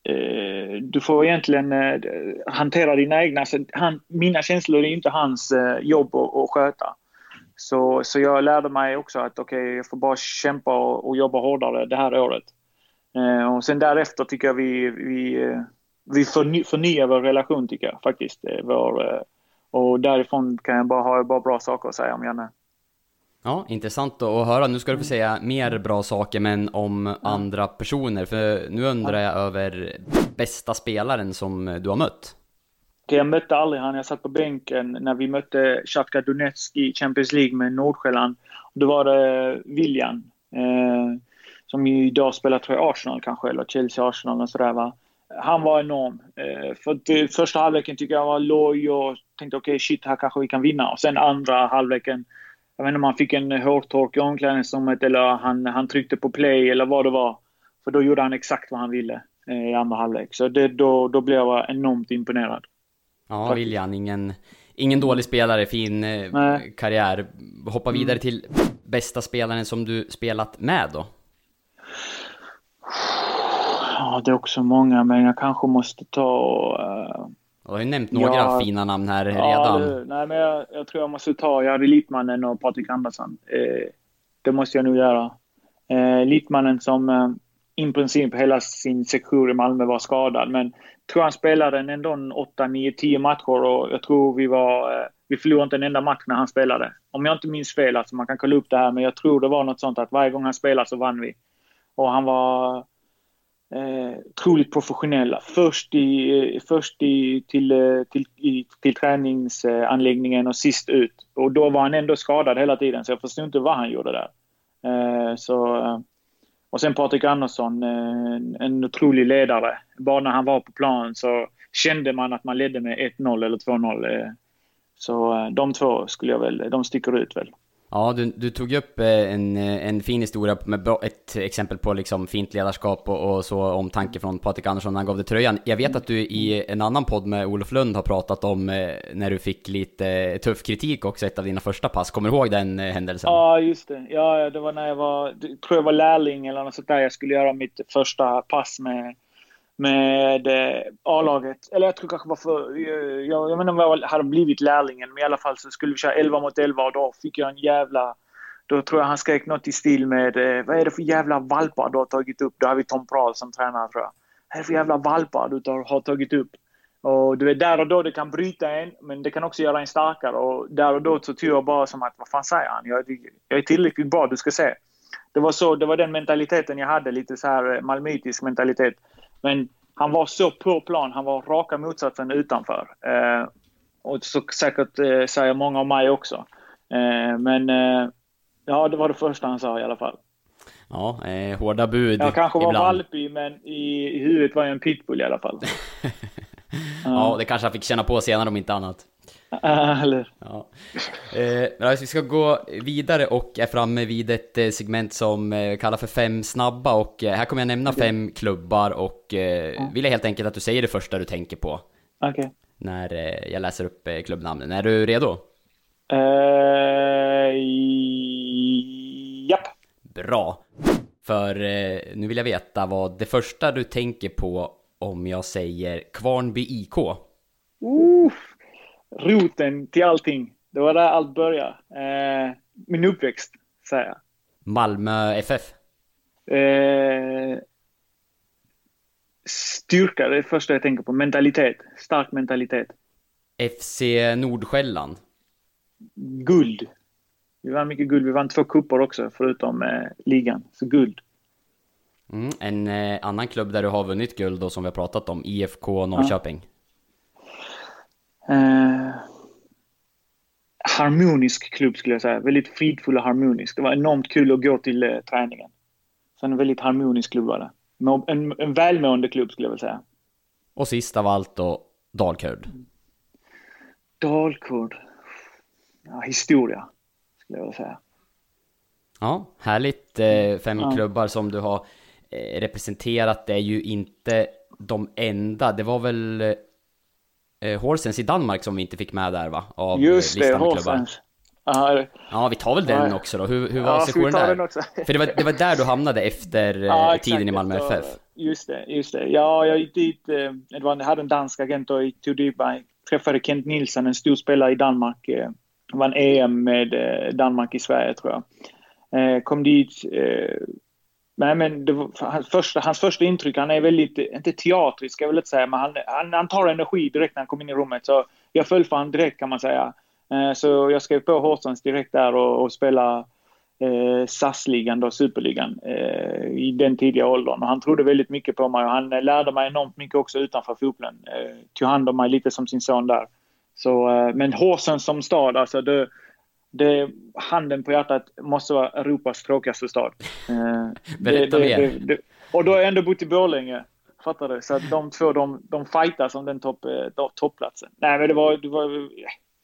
Eh, du får egentligen eh, hantera dina egna... Alltså, han, mina känslor är inte hans eh, jobb att, att sköta. Så, så jag lärde mig också att okej, okay, jag får bara kämpa och, och, jobba hårdare det här året. Eh, och sen därefter tycker jag vi, vi, vi förny, förnyar vår relation tycker jag faktiskt. Vår, och därifrån kan jag bara ha bara bra saker att säga om Janne. Ja, intressant att höra. Nu ska du få säga mer bra saker, men om andra personer. För nu undrar jag över bästa spelaren som du har mött. Jag mötte aldrig han. Jag satt på bänken när vi mötte Shakhtar Donetsk i Champions League med Nordsjälland. Då var det William, eh, som idag spelar tror jag Arsenal kanske, eller Chelsea Arsenal och sådär va. Han var enorm. Eh, för första halvleken tycker jag var loj och tänkte okej okay, shit, här kanske vi kan vinna. Och sen andra halvleken jag vet inte om han fick en hårtork i omklädningsrummet eller han, han tryckte på play eller vad det var. För då gjorde han exakt vad han ville eh, i andra halvlek. Så det, då, då blev jag enormt imponerad. Ja, William, ingen, ingen dålig spelare, fin eh, Nej. karriär. Hoppa mm. vidare till bästa spelaren som du spelat med då? Ja, det är också många, men jag kanske måste ta... Uh du har ju nämnt några ja, fina namn här redan. Ja, det, nej, men jag, jag, tror jag måste ta Jari Littmannen och Patrik Andersson. Eh, det måste jag nog göra. Eh, Littmannen som eh, i princip hela sin sektion i Malmö var skadad, men jag tror han spelade ändå 8, 9, 10 matcher och jag tror vi var... Eh, vi förlorade inte en enda match när han spelade. Om jag inte minns fel, alltså man kan kolla upp det här, men jag tror det var något sånt att varje gång han spelade så vann vi. Och han var eh, otroligt professionella. Först, i, eh, först i, till, eh, till, i, till träningsanläggningen och sist ut. Och då var han ändå skadad hela tiden så jag förstod inte vad han gjorde där. Eh, så, eh, och sen Patrik Andersson, eh, en, en otrolig ledare. Bara när han var på plan så kände man att man ledde med 1-0 eller 2-0. Eh. Så de två skulle jag väl, de sticker ut väl. Ja, du, du tog upp eh, en, eh, en fin historia med ett exempel på liksom fint ledarskap och, och så omtanke från Patrik Andersson när han gav dig tröjan. Jag vet att du i en annan podd med Olof Lund har pratat om eh, när du fick lite tuff kritik också, ett av dina första pass. Kommer du ihåg den händelsen? Ja, just det. Ja, det var när jag var, tror jag var lärling eller något sånt där. Jag skulle göra mitt första pass med med eh, A-laget. Eller jag tror kanske varför... Eh, jag, jag, jag vet inte om jag hade blivit lärlingen, men i alla fall så skulle vi köra 11 mot 11 och då fick jag en jävla... Då tror jag han skrek något i stil med eh, Vad är det för jävla valpar du har tagit upp? Då har vi Tom Prahl som tränare tror jag. Vad är det för jävla valpar du har tagit upp? Och du vet, där och då det kan bryta en, men det kan också göra en starkare. Och där och då så tror jag bara som att, vad fan säger han? Jag, jag är tillräckligt bra, du ska se. Det var, så, det var den mentaliteten jag hade, lite så här eh, malmöitisk mentalitet. Men han var så på plan, han var raka motsatsen utanför. Eh, och så säkert eh, säger många om mig också. Eh, men eh, ja, det var det första han sa i alla fall. Ja, eh, hårda bud Jag kanske var ibland. valpig, men i, i huvudet var jag en pitbull i alla fall. (laughs) ja, det kanske han fick känna på senare om inte annat. (laughs) Eller? Ja. Eh, vi ska gå vidare och är framme vid ett eh, segment som eh, kallar för fem snabba och eh, här kommer jag nämna okay. fem klubbar och eh, vill jag helt enkelt att du säger det första du tänker på. Okej. Okay. När eh, jag läser upp eh, klubbnamnen. Är du redo? Uh, japp. Bra. För eh, nu vill jag veta vad det första du tänker på om jag säger Kvarnby IK? Uh, roten till allting. Det var där allt började. Eh, min uppväxt, säger jag. Malmö FF? Eh, styrka, det är det första jag tänker på. Mentalitet. Stark mentalitet. FC Nordsjälland? Guld. Vi vann mycket guld. Vi vann två kupper också, förutom eh, ligan. Så guld. Mm, en eh, annan klubb där du har vunnit guld och som vi har pratat om, IFK Norrköping? Ja. Eh, harmonisk klubb skulle jag säga. Väldigt fridfull och harmonisk. Det var enormt kul att gå till eh, träningen. Så en väldigt harmonisk klubb var det. En, en välmående klubb skulle jag vilja säga. Och sist av allt då, Dalkurd? Dalkurd? Ja, historia, skulle jag vilja säga. Ja, härligt. Eh, fem ja. klubbar som du har eh, representerat. Det är ju inte de enda. Det var väl eh, Horsens i Danmark som vi inte fick med där va? Av Just det, Horsens. Ja, vi tar väl den ja. också då. Hur, hur var ja, sessionen där? För det var, det var där du hamnade efter ja, tiden i Malmö FF? Just det, just det. Ja, jag gick dit. Eh, jag hade en dansk agent och gick till Dubai. Träffade Kent Nilsson, en stor spelare i Danmark. Eh, vann EM med eh, Danmark i Sverige tror jag. Kom dit. Nej, men var, hans, första, hans första intryck, han är väldigt, inte teatrisk jag vill inte säga, men han, han, han tar energi direkt när han kommer in i rummet. Så jag föll för honom direkt kan man säga. Eh, så jag skrev på Horsens direkt där och, och spelade eh, SAS-ligan, då, superligan, eh, i den tidiga åldern. Och han trodde väldigt mycket på mig och han lärde mig enormt mycket också utanför fotbollen. Eh, tog hand om mig lite som sin son där. Så, eh, men Horsens som stad, alltså det, det, handen på hjärtat måste vara Europas tråkigaste stad. Eh, Berätta det, mer. Det, och då har jag ändå bott i Borlänge. Fattar du? Så att de två, de, de fightas om den topp, eh, toppplatsen. Nej, men det var, det var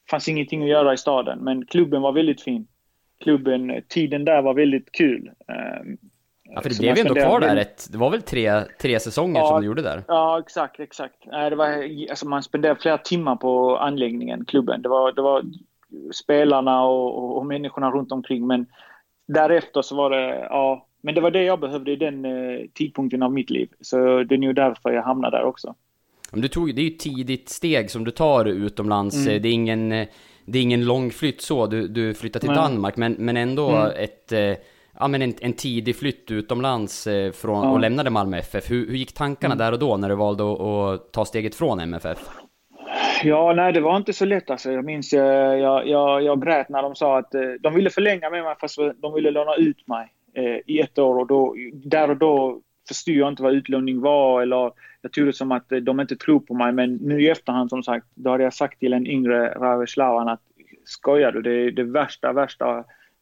fanns ingenting att göra i staden, men klubben var väldigt fin. Klubben, tiden där var väldigt kul. Ehm, ja, för det blev ju ändå kvar där ett, det var väl tre, tre säsonger ja, som du gjorde där? Ja, exakt, exakt. Det var, alltså man spenderade flera timmar på anläggningen, klubben. Det var, det var spelarna och, och, människorna runt omkring, men därefter så var det, ja, men det var det jag behövde i den eh, tidpunkten av mitt liv. Så det är nog därför jag hamnade där också. Men du tog, det är ju ett tidigt steg som du tar utomlands. Mm. Det, är ingen, det är ingen lång flytt så, du, du flyttar till Nej. Danmark, men, men ändå mm. ett, eh, ja, men en, en tidig flytt utomlands eh, från, ja. och lämnade Malmö FF. Hur, hur gick tankarna mm. där och då när du valde att, att, ta steget från MFF? Ja, nej det var inte så lätt alltså. Jag minns jag, jag, jag, jag grät när de sa att eh, de ville förlänga med mig fast de ville låna ut mig eh, i ett år och då, där och då förstod jag inte vad utlåning var eller jag tog det som att eh, de inte tror på mig. Men nu i efterhand som sagt, då hade jag sagt till en yngre Raveslavan att skojar du? Det är det värsta, värsta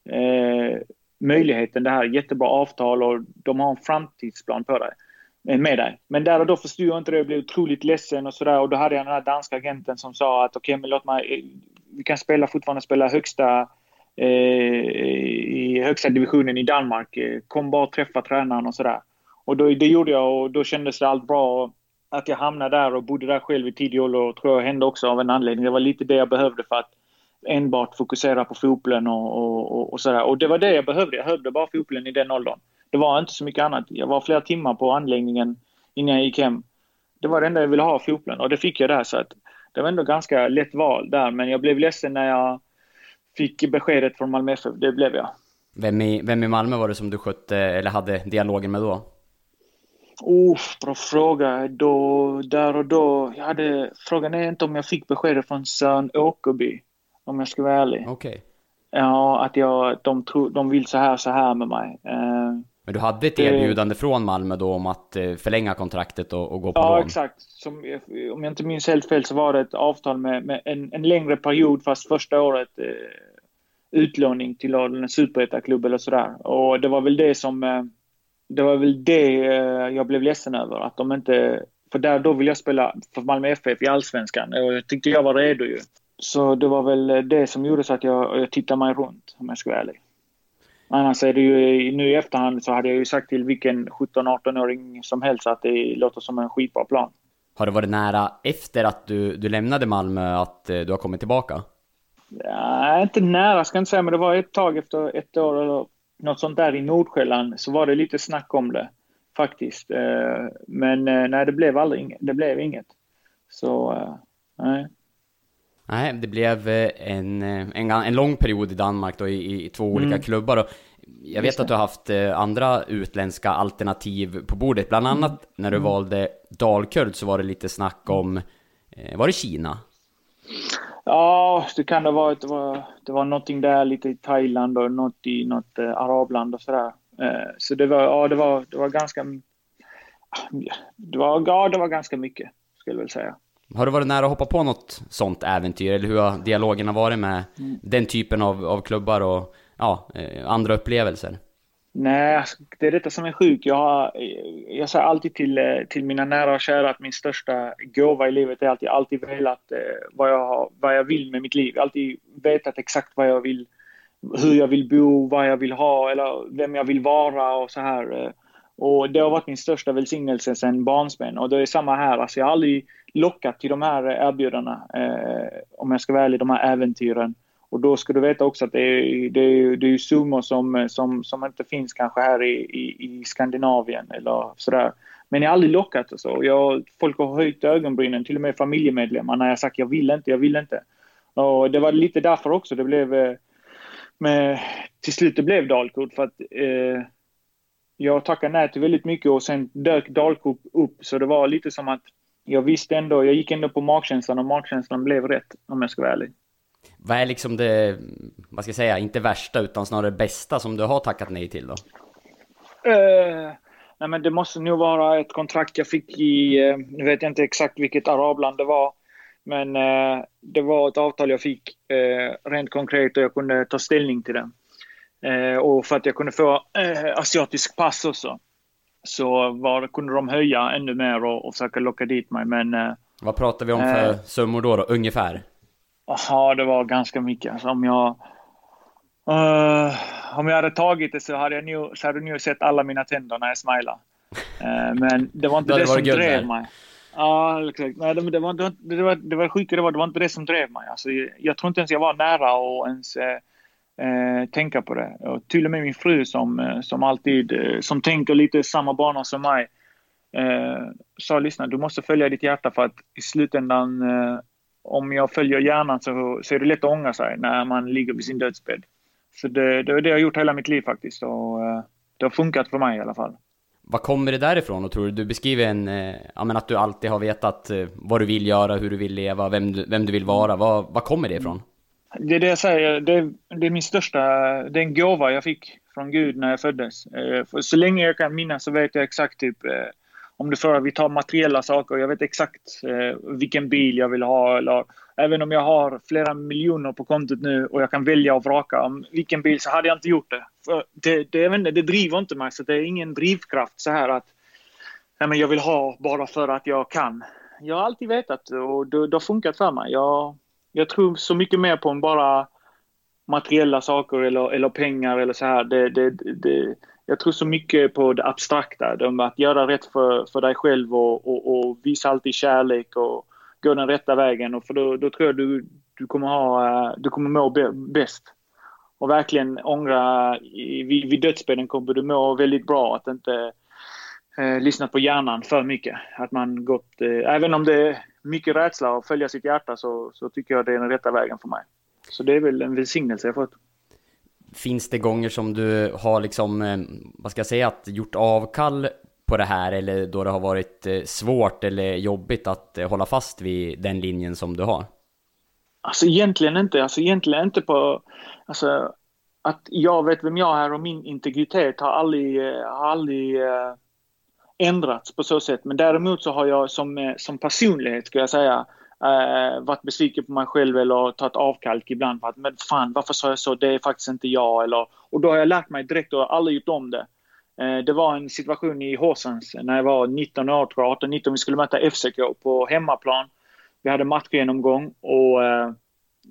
eh, möjligheten det här. Jättebra avtal och de har en framtidsplan på dig eh, med dig. Men där och då förstod jag inte det. Jag blev otroligt ledsen och sådär. Och då hade jag den här danska agenten som sa att okej, okay, men låt mig... Eh, vi kan spela, fortfarande spela högsta eh, i högsta divisionen i Danmark. Eh, kom bara och träffa tränaren och sådär. Och då, det gjorde jag och då kändes det allt bra. Att jag hamnade där och bodde där själv i tidig ålder och tror jag hände också av en anledning. Det var lite det jag behövde för att enbart fokusera på fotbollen och, och, och, och sådär. Och det var det jag behövde. Jag behövde bara fotbollen i den åldern. Det var inte så mycket annat. Jag var flera timmar på anläggningen innan jag gick hem. Det var det enda jag ville ha, fotbollen. Och det fick jag där. Så att det var ändå ganska lätt val där. Men jag blev ledsen när jag fick beskedet från Malmö FF. Det blev jag. Vem i, vem i Malmö var det som du skötte, eller hade dialogen med då? Oh, bra fråga. Då, där och då, jag hade, frågan är inte om jag fick beskedet från Sören Åkerby, om jag ska vara ärlig. Okej. Okay. Ja, att jag, de, tro, de vill så här, så här med mig. Uh, men du hade ett erbjudande från Malmö då om att uh, förlänga kontraktet och, och gå på ja, lån? Ja, exakt. Som, om jag inte minns helt fel så var det ett avtal med, med en, en, längre period, fast första året uh, utlåning till en superettaklubb eller sådär. Och det var väl det som det var väl det eh, jag blev ledsen över. Att de inte... För där, då ville jag spela för Malmö FF i Allsvenskan och jag tyckte jag var redo ju. Så det var väl det som gjorde så att jag, jag tittade mig runt, om jag ska vara ärlig. Annars är det ju, nu i efterhand så hade jag ju sagt till vilken 17-18-åring som helst att det låter som en skitbra plan. Har det varit nära efter att du, du lämnade Malmö att eh, du har kommit tillbaka? Ja, inte nära ska jag inte säga, men det var ett tag efter ett år eller något sånt där i Nordsjälland så var det lite snack om det faktiskt. Eh, men eh, nej, det blev aldrig. Det blev inget. Så, nej. Nej, det blev en, en, en lång period i Danmark då i, i två olika mm. klubbar. Och jag vet att du har haft andra utländska alternativ på bordet. Bland annat mm. när du mm. valde Dalkurd så var det lite snack om, var det Kina? Ja, det kan det vara. Det var, det var någonting där lite i Thailand och något i något eh, arabland och sådär. Eh, så det var, ja, det var, det var ganska... Det var, ja, det var ganska mycket, skulle jag väl säga. Har du varit nära att hoppa på något sånt äventyr? Eller hur har dialogerna varit med mm. den typen av, av klubbar och ja, eh, andra upplevelser? Nej, alltså, det är detta som är sjukt. Jag, har, jag säger alltid till, eh, till mina nära och kära att min största gåva i livet är att jag alltid velat eh, vad jag, vad jag vill med mitt liv. Alltid vetat exakt vad jag vill, hur jag vill bo, vad jag vill ha eller vem jag vill vara och så här. Och det har varit min största välsignelse sedan barnsben. Och det är samma här. Alltså jag har aldrig lockat till de här erbjudandena, eh, om jag ska vara ärlig, de här äventyren. Och då ska du veta också att det är, det är, det är summor som, som, som inte finns kanske här i, i, i Skandinavien eller sådär. Men jag har aldrig lockat och så. Jag, folk har höjt ögonbrynen, till och med familjemedlemmar, när jag sagt jag vill inte, jag vill inte. Och det var lite därför också det blev eh, med, till slut det blev Dalkurd för att eh, jag tackade nej till väldigt mycket och sen dök Dalkurd upp så det var lite som att jag visste ändå, jag gick ändå på magkänslan och magkänslan blev rätt om jag ska vara ärlig. Vad är liksom det, vad ska jag säga, inte värsta utan snarare bästa som du har tackat nej till då? Uh, nej men det måste nog vara ett kontrakt jag fick i, uh, nu vet jag inte exakt vilket arabland det var. Men uh, det var ett avtal jag fick rent konkret och jag kunde ta ställning till det. och för att jag kunde få asiatisk pass också. Så var, kunde de höja ännu mer och, och försöka locka dit mig men... Vad pratar vi om för summor då, då ungefär? Ja, det var ganska mycket. Alltså, om jag... Uh, om jag hade tagit det så hade jag nu, så hade nu sett alla mina tänder när jag smilade. (laughs) Uh, men det var inte det, det som drev mig. Ja, exakt. Nej, det, det, var, det, var, det, var, det var sjuka det var, det var inte det som drev mig. Alltså, jag, tror inte ens jag var nära att ens eh, Eh, tänka på det. Och till och med min fru som, eh, som alltid, eh, som tänker lite samma banor som mig, eh, sa lyssna, du måste följa ditt hjärta för att i slutändan eh, om jag följer hjärnan så, så är det lätt att ångra sig när man ligger vid sin dödsbädd. Så det, det är det jag har gjort hela mitt liv faktiskt och eh, det har funkat för mig i alla fall. Vad kommer det därifrån och tror du? Du beskriver en, eh, ja men att du alltid har vetat eh, vad du vill göra, hur du vill leva, vem du, vem du vill vara. Vad, vad kommer det ifrån? Det är det jag säger, det, det är min största, det är en gåva jag fick från Gud när jag föddes. Eh, så länge jag kan minnas så vet jag exakt typ eh, om du frågar, vi tar materiella saker. Jag vet exakt eh, vilken bil jag vill ha. Eller, även om jag har flera miljoner på kontot nu och jag kan välja och vraka om vilken bil så hade jag inte gjort det. För det, det, inte, det driver inte mig, så det är ingen drivkraft så här att nej, men jag vill ha bara för att jag kan. Jag har alltid vetat och det, det har funkat för mig. Jag, jag tror så mycket mer på än bara materiella saker eller, eller pengar eller så här. Det, det, det, jag tror så mycket på det abstrakta, de att göra rätt för, för dig själv och, och, och, visa alltid kärlek och gå den rätta vägen. Och för då, då tror jag du, du kommer ha, eh, du kommer må bäst. Och verkligen ångra, vid, vid dödsbädden kommer du må väldigt bra att inte eh, lyssna på hjärnan för mycket. Att man gått, eh, även om det mycket rädsla att följa sitt hjärta så, så tycker jag det är den rätta vägen för mig. Så det är väl en välsignelse jag fått. Finns det gånger som du har liksom, eh, vad ska jag säga, att gjort avkall på det här eller då det har varit eh, svårt eller jobbigt att eh, hålla fast vid den linjen som du har? Alltså egentligen inte, alltså egentligen inte på, alltså att jag vet vem jag är och min integritet har aldrig, har aldrig ändrats på så sätt. Men däremot så har jag som, eh, som personlighet, skulle jag säga, eh, varit besviken på mig själv eller tagit avkalk ibland. För att, men fan, varför sa jag så? Det är faktiskt inte jag. Eller, och då har jag lärt mig direkt och aldrig gjort om det. Eh, det var en situation i Horsens när jag var 19 år, tror jag, 18-19. Vi skulle möta FCK på hemmaplan. Vi hade matchgenomgång och eh,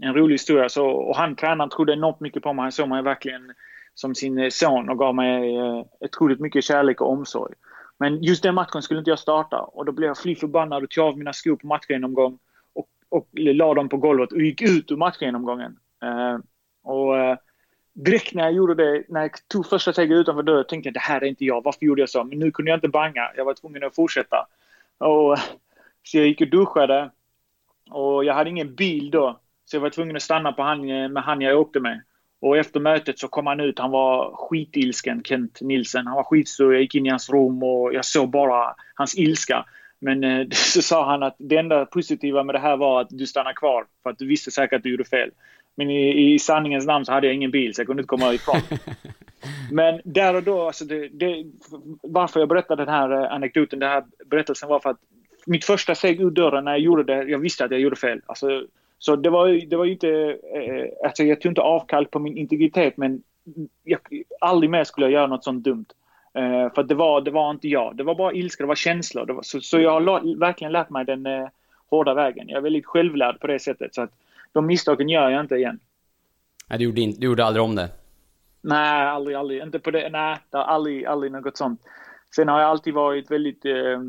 en rolig historia. Så, och han, tränaren, trodde enormt mycket på mig. Han såg mig verkligen som sin son och gav mig eh, otroligt mycket kärlek och omsorg. Men just den matchen skulle inte jag starta och då blev jag fly förbannad och tog av mina skor på matchgenomgång och la dem på golvet och gick ut ur matchgenomgången. Uh, och, uh, direkt när jag gjorde det, när jag tog första steget utanför dörren tänkte jag det här är inte jag. Varför gjorde jag så? Men nu kunde jag inte banga. Jag var tvungen att fortsätta. Och, så jag gick och duschade. Och jag hade ingen bil då. Så jag var tvungen att stanna på han, med han jag åkte med. Och efter mötet så kom han ut. Han var skitilsken, Kent Nilsen. Han var skitsur. Jag gick in i hans rum och jag såg bara hans ilska. Men eh, (laughs) så sa han att det enda positiva med det här var att du stannar kvar. För att du visste säkert att du gjorde fel. Men i, i sanningens namn så hade jag ingen bil så jag kunde inte komma ifrån. (laughs) Men där och då, alltså det, det, varför jag berättade den här eh, anekdoten, den här berättelsen var för att mitt första steg ur dörren när jag gjorde det, jag visste att jag gjorde fel. Alltså, så det var, det var ju inte, eh, alltså jag tog inte avkall på min integritet men jag, aldrig mer skulle jag göra något sånt dumt. Eh, för det var, det var inte jag, det var bara ilska, det var känslor. Det var, så, så jag har verkligen lärt mig den eh, hårda vägen. Jag är väldigt självlärd på det sättet. Så att de misstagen gör jag inte igen. Nej, du gjorde, inte, du gjorde aldrig om det? Nej, aldrig, aldrig. Inte på det. Nej, det har aldrig, aldrig något sånt. Sen har jag alltid varit väldigt eh,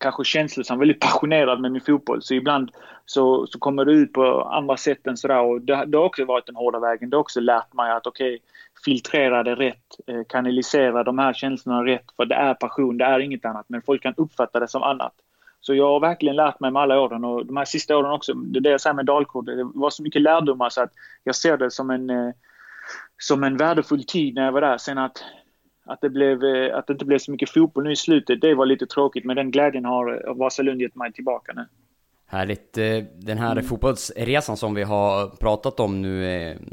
kanske känslosam, väldigt passionerad med min fotboll. Så ibland så, så kommer det ut på andra sätt än sådär. Och det, det har också varit den hårda vägen. Det har också lärt mig att okej, okay, filtrera det rätt, eh, kanalisera de här känslorna rätt. För det är passion, det är inget annat. Men folk kan uppfatta det som annat. Så jag har verkligen lärt mig med alla åren och de här sista åren också. Det är det jag säger med Dalkurd. Det var så mycket lärdomar så att jag ser det som en, eh, som en värdefull tid när jag var där. Sen att, att, det blev, eh, att det inte blev så mycket fotboll nu i slutet, det var lite tråkigt. Men den glädjen har Vasalund gett mig tillbaka nu. Härligt. Den här mm. fotbollsresan som vi har pratat om nu,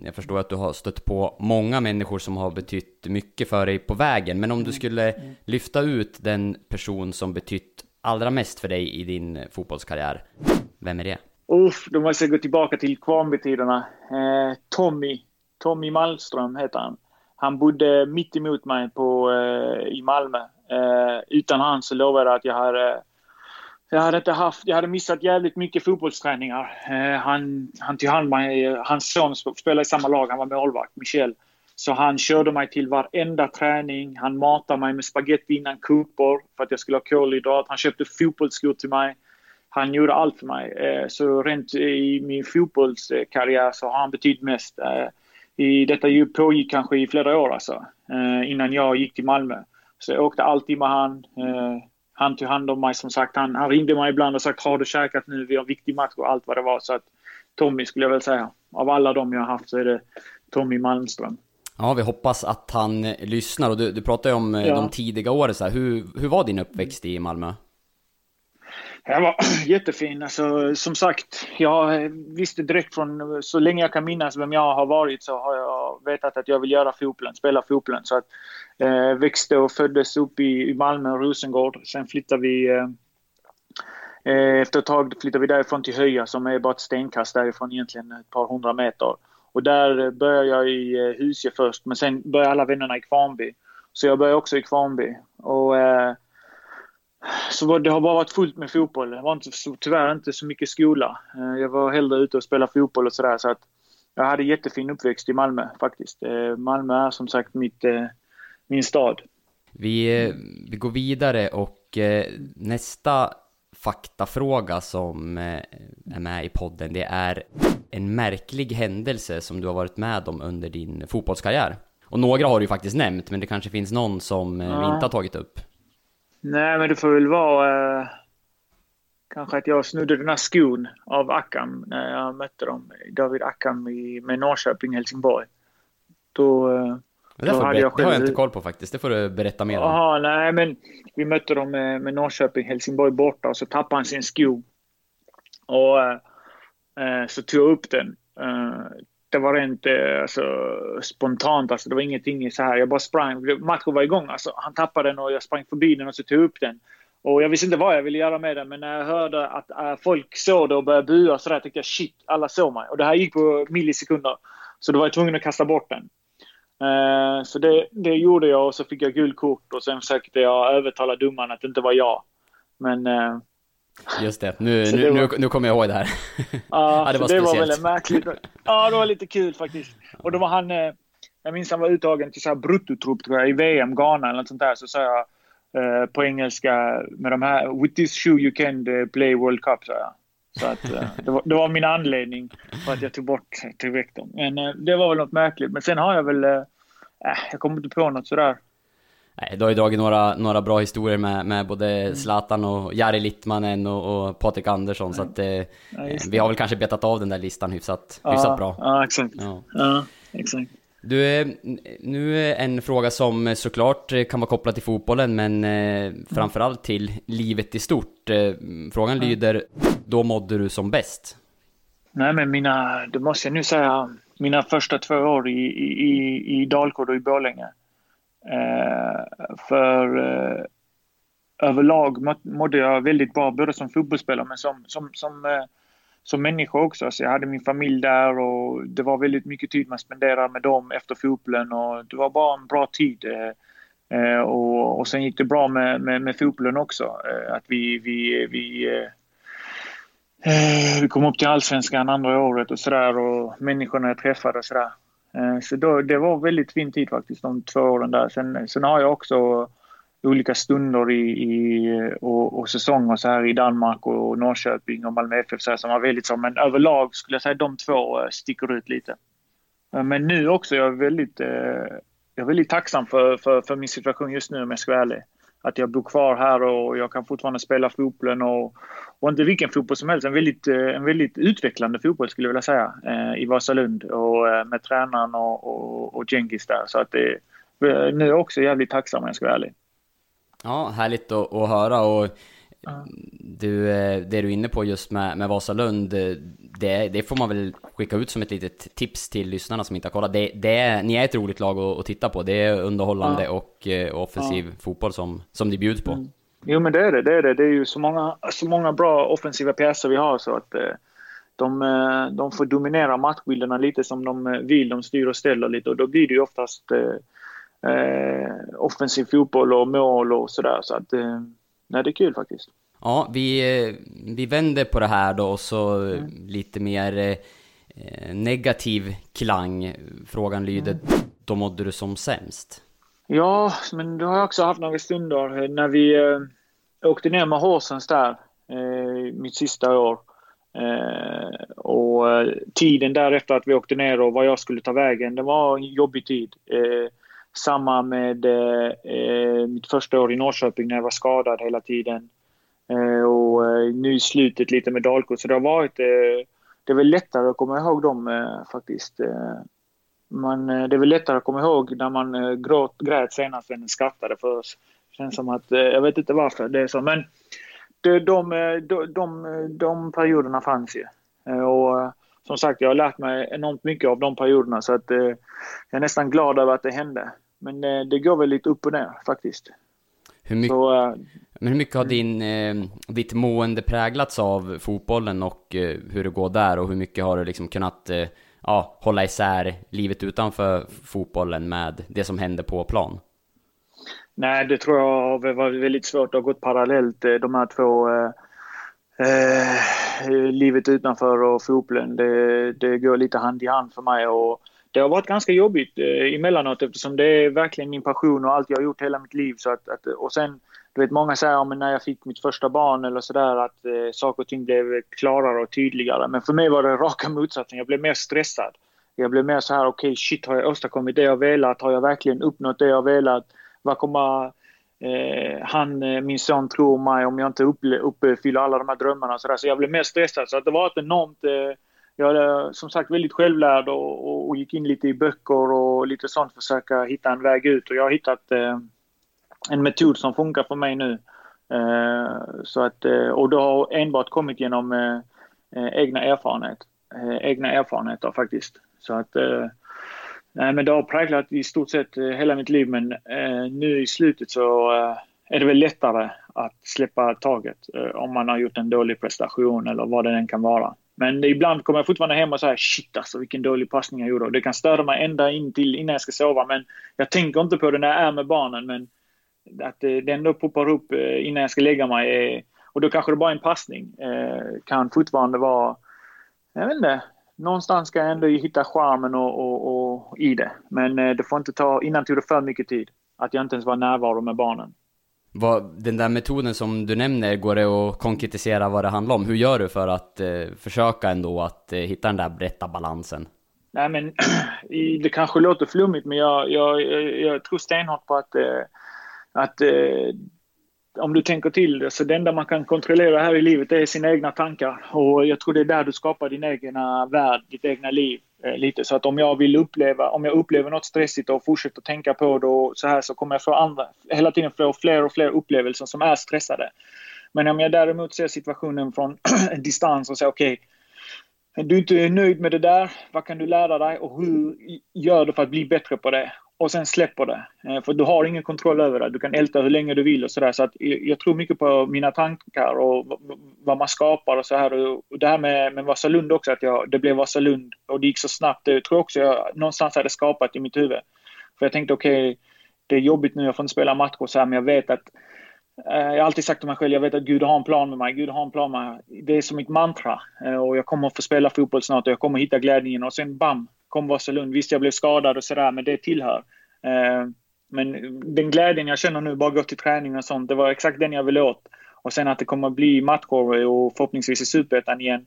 jag förstår att du har stött på många människor som har betytt mycket för dig på vägen. Men om du mm. skulle mm. lyfta ut den person som betytt allra mest för dig i din fotbollskarriär? Vem är det? Uff, då måste jag gå tillbaka till Kvarnbytiderna. Eh, Tommy. Tommy Malmström heter han. Han bodde mitt emot mig på, eh, i Malmö. Eh, utan han så lovar jag att jag hade, jag hade inte haft, jag hade missat jävligt mycket fotbollsträningar. Eh, han, han tog hand om mig, eh, hans son spelade i samma lag, han var målvakt, Michel. Så han körde mig till varenda träning. Han matade mig med spagetti innan kupor för att jag skulle ha kolhydrat. Han köpte fotbollsskor till mig. Han gjorde allt för mig. Eh, så rent i min fotbollskarriär så har han betytt mest. Eh, i detta pågick kanske i flera år alltså, eh, innan jag gick till Malmö. Så jag åkte alltid med han. Han tog hand om mig som sagt. Han, han ringde mig ibland och sagt har du käkat nu? Vi har en viktig match och allt vad det var. Så att Tommy skulle jag väl säga. Av alla de jag har haft så är det Tommy Malmström. Ja, vi hoppas att han lyssnar. Och du, du pratade ju om eh, ja. de tidiga åren. Så här. Hur, hur var din uppväxt i Malmö? Den var (clears throat) jättefin. Alltså, som sagt, jag visste direkt från så länge jag kan minnas vem jag har varit så har jag vetat att jag vill göra fotbollen, spela fotbollen. Så att eh, växte och föddes upp i, i Malmö och Rosengård. Sen flyttade vi eh, eh efter ett tag flyttade vi därifrån till Höja som är bara ett stenkast därifrån egentligen ett par hundra meter. Och där började jag i eh, Husie Husje först, men sen började alla vännerna i Kvarnby. Så jag började också i Kvarnby. Och, eh, så det har bara varit fullt med fotboll. Det var inte, tyvärr inte så mycket skola. Eh, jag var hellre ute och spelade fotboll och sådär. Så att jag hade jättefin uppväxt i Malmö faktiskt. Eh, Malmö är som sagt mitt, eh, min stad. Vi, vi går vidare och nästa faktafråga som är med i podden, det är en märklig händelse som du har varit med om under din fotbollskarriär. Och några har du ju faktiskt nämnt, men det kanske finns någon som vi inte har tagit upp. Nej, men det får väl vara eh, kanske att jag snodde den här skon av Akam när jag mötte dem, David Akam i, med Norrköping, Helsingborg. Då, eh, det, får hade jag själv... det har jag inte koll på faktiskt. Det får du berätta mer om. Nej men vi mötte dem med, med Norrköping, Helsingborg borta och så tappade han sin sko. Och eh, så tog jag upp den. Det var rent eh, alltså, spontant, alltså, det var ingenting så här. Jag bara sprang. Matchen var igång. Alltså, han tappade den och jag sprang förbi den och så tog jag upp den. Och jag visste inte vad jag ville göra med den, men när jag hörde att äh, folk såg det och började bua så där, tänkte jag shit, alla såg mig. Och det här gick på millisekunder. Så då var jag tvungen att kasta bort den. Uh, så det, det, gjorde jag och så fick jag gult kort och sen försökte jag övertala domaren att det inte var jag. Men... uh, Just det, nu, nu, var, nu, nu kommer jag ihåg det här. ja, (laughs) det var det var väldigt märkligt. Ja, det var lite kul faktiskt. Och då var han... Eh, jag minns han var uttagen till så här bruttotrupp tror jag, i VM, Ghana eller något sånt där. Så sa jag på engelska med de här... With this shoe you can play World Cup, sa jag. Så att, (laughs) det, var, det var min anledning för att jag tog bort tog väck dem. Men det var väl något märkligt. Men sen har jag väl, äh, jag kommer inte på något sådär du har ju dragit några, några bra historier med, med både mm. Zlatan och Jari Littmanen och, och Patrik Andersson, så att eh, ja, vi har väl kanske betat av den där listan hyfsat, ja, hyfsat bra. Ja, exakt. Ja. ja exakt. Du, eh, nu är en fråga som såklart kan vara kopplad till fotbollen, men eh, framförallt till livet i stort. Eh, frågan lyder, då mådde du som bäst? Nej, men mina, det måste jag nu säga, mina första två år i, i, i Dalkurd och i Borlänge. Eh, för eh, överlag mådde jag väldigt bra, både som fotbollsspelare men som, som, som, eh, som människa också. Så jag hade min familj där och det var väldigt mycket tid man spenderade med dem efter fotbollen och det var bara en bra tid. och, och sen gick det bra med, med, med fotbollen också. att vi, vi, vi vi kom upp till allsvenskan andra året och sådär och människorna jag träffade och sådär. Eh, så då, det var väldigt fin tid faktiskt, de två åren där. Sen, sen har jag också olika stunder i, i och, och, säsonger så här i Danmark och Norrköping och Malmö FF så här, som var väldigt så. Men överlag skulle jag säga att de två eh, sticker ut lite. Eh, men nu också, jag är väldigt, jag är väldigt tacksam för, för, för min situation just nu om jag ska vara ärlig att jag bor kvar här och jag kan fortfarande spela fotbollen och, och inte vilken fotboll som helst. En väldigt, eh, en väldigt utvecklande fotboll skulle jag vilja säga eh, i Vasalund och eh, med tränaren och, och, och Genghis där. Så att det, nu är jag också jävligt tacksam om jag ska vara ärlig. Ja, härligt att, att höra och du, eh, det du är inne på just med, med Vasalund, eh, det, det får man väl skicka ut som ett litet tips till lyssnarna som inte har kollat. Det, det ni är ett roligt lag att, att titta på. Det är underhållande ja. och eh, offensiv ja. fotboll som, som det bjuds på. Mm. Jo men det är det, det är det. Det är ju så många, så många bra offensiva pjäser vi har så att de, de får dominera matchbilderna lite som de vill. De styr och ställer lite och då blir det ju oftast eh, offensiv fotboll och mål och sådär. Så att nej, det är kul faktiskt. Ja, vi, vi vänder på det här då och så mm. lite mer eh, negativ klang. Frågan lyder, mm. då mådde du som sämst? Ja, men då har jag också haft några stunder när vi eh, åkte ner med Horsens där, eh, mitt sista år. Eh, och eh, tiden därefter att vi åkte ner och vad jag skulle ta vägen, det var en jobbig tid. Eh, samma med eh, eh, mitt första år i Norrköping när jag var skadad hela tiden. Eh, och eh, nu i slutet lite med Dalkurd. Så det har varit... Eh, det är väl lättare att komma ihåg dem eh, faktiskt. Man, det är väl lättare att komma ihåg när man gråt, grät senast än skrattade. För det känns som att, jag vet inte varför det är så. Men de, de, de, de, de perioderna fanns ju. Och som sagt, jag har lärt mig enormt mycket av de perioderna. Så att jag är nästan glad över att det hände. Men det går väl lite upp och ner faktiskt. Hur mycket, så, men hur mycket har din, eh, ditt mående präglats av fotbollen och eh, hur det går där och hur mycket har du liksom kunnat eh, ja, hålla isär livet utanför fotbollen med det som händer på plan? Nej, det tror jag har varit väldigt svårt. Det har gått parallellt eh, de här två eh, eh, livet utanför och fotbollen. Det, det går lite hand i hand för mig och det har varit ganska jobbigt eh, emellanåt eftersom det är verkligen min passion och allt jag har gjort hela mitt liv. Så att, att och sen du vet, många säger att när jag fick mitt första barn eller sådär att eh, saker och ting blev klarare och tydligare. Men för mig var det raka motsatsen. Jag blev mer stressad. Jag blev mer så här, okej okay, shit, har jag åstadkommit det jag velat? Har jag verkligen uppnått det jag velat? Vad kommer eh, han, eh, min son, tro om mig om jag inte uppfyller alla de här drömmarna? Så, där. så jag blev mer stressad. Så att det var ett enormt... Eh, jag är som sagt väldigt självlärd och, och, och, gick in lite i böcker och lite sånt för att försöka hitta en väg ut. Och jag har hittat eh, en metod som funkar för mig nu. Eh, så att, eh, och det har enbart kommit genom eh, eh egna erfarenhet, eh, egna erfarenheter faktiskt. Så att Nej, men det har präglat i stort sett hela mitt liv men nu i slutet så är det väl lättare att släppa taget om man har gjort en dålig prestation eller vad det än kan vara. Men ibland kommer jag fortfarande hem och säger shit alltså vilken dålig passning jag gjorde. Och Det kan störa mig ända in till innan jag ska sova men jag tänker inte på det när jag är med barnen men att eh, det ändå poppar upp eh, innan jag ska lägga mig. Eh, och då kanske det bara är en passning. Kan fortfarande vara, jag vet inte, någonstans ska jag ändå hitta charmen och, och, och i det. Men det får inte ta, innan tog det för mycket tid. Att jag inte ens var närvaro med barnen. Vad, den där metoden som du nämner, går det att konkretisera vad det handlar om? Hur gör du för att eh, försöka ändå att eh, hitta den där rätta balansen? Nej, men (clears throat) det kanske låter flummigt, men jag, jag, jag tror stenhårt på att, eh, att eh, om du tänker till det, så det enda man kan kontrollera här i livet är sina egna tankar. Och jag tror det är där du skapar din egna värld, ditt egna liv. Eh, lite så att om jag vill uppleva, om jag upplever något stressigt och fortsätter tänka på det och så här så kommer jag få andra, hela tiden få fler och fler upplevelser som är stressade. Men om jag däremot ser situationen från (clears throat) distans och säger okej, okay, du är inte nöjd med det där, vad kan du lära dig och hur gör du för att bli bättre på det? Och sen släpper det. Eh, för du har ingen kontroll över det. Du kan älta hur länge du vill och sådär. Så att jag tror mycket på mina tankar och vad man skapar och så här. Och det här med, med Vasalund också, att jag, det blev Vasalund och det gick så snabbt. Det tror jag också jag någonstans hade skapat i mitt huvud. För jag tänkte okej, okay, det är jobbigt nu, jag får inte spela matcher så här, men jag vet att eh, jag har alltid sagt till mig själv, jag vet att Gud har en plan med mig. Gud har en plan med mig. Det är som ett mantra. Eh, och jag kommer att få spela fotboll snart och jag kommer att hitta glädjen. Och sen bam, kom Vasalund. Visst, jag blev skadad och sådär, men det tillhör. Eh, men den glädjen jag känner nu, bara gå till träning och sånt, det var exakt den jag ville åt. Och sen att det kommer bli matcher och förhoppningsvis i Superettan igen,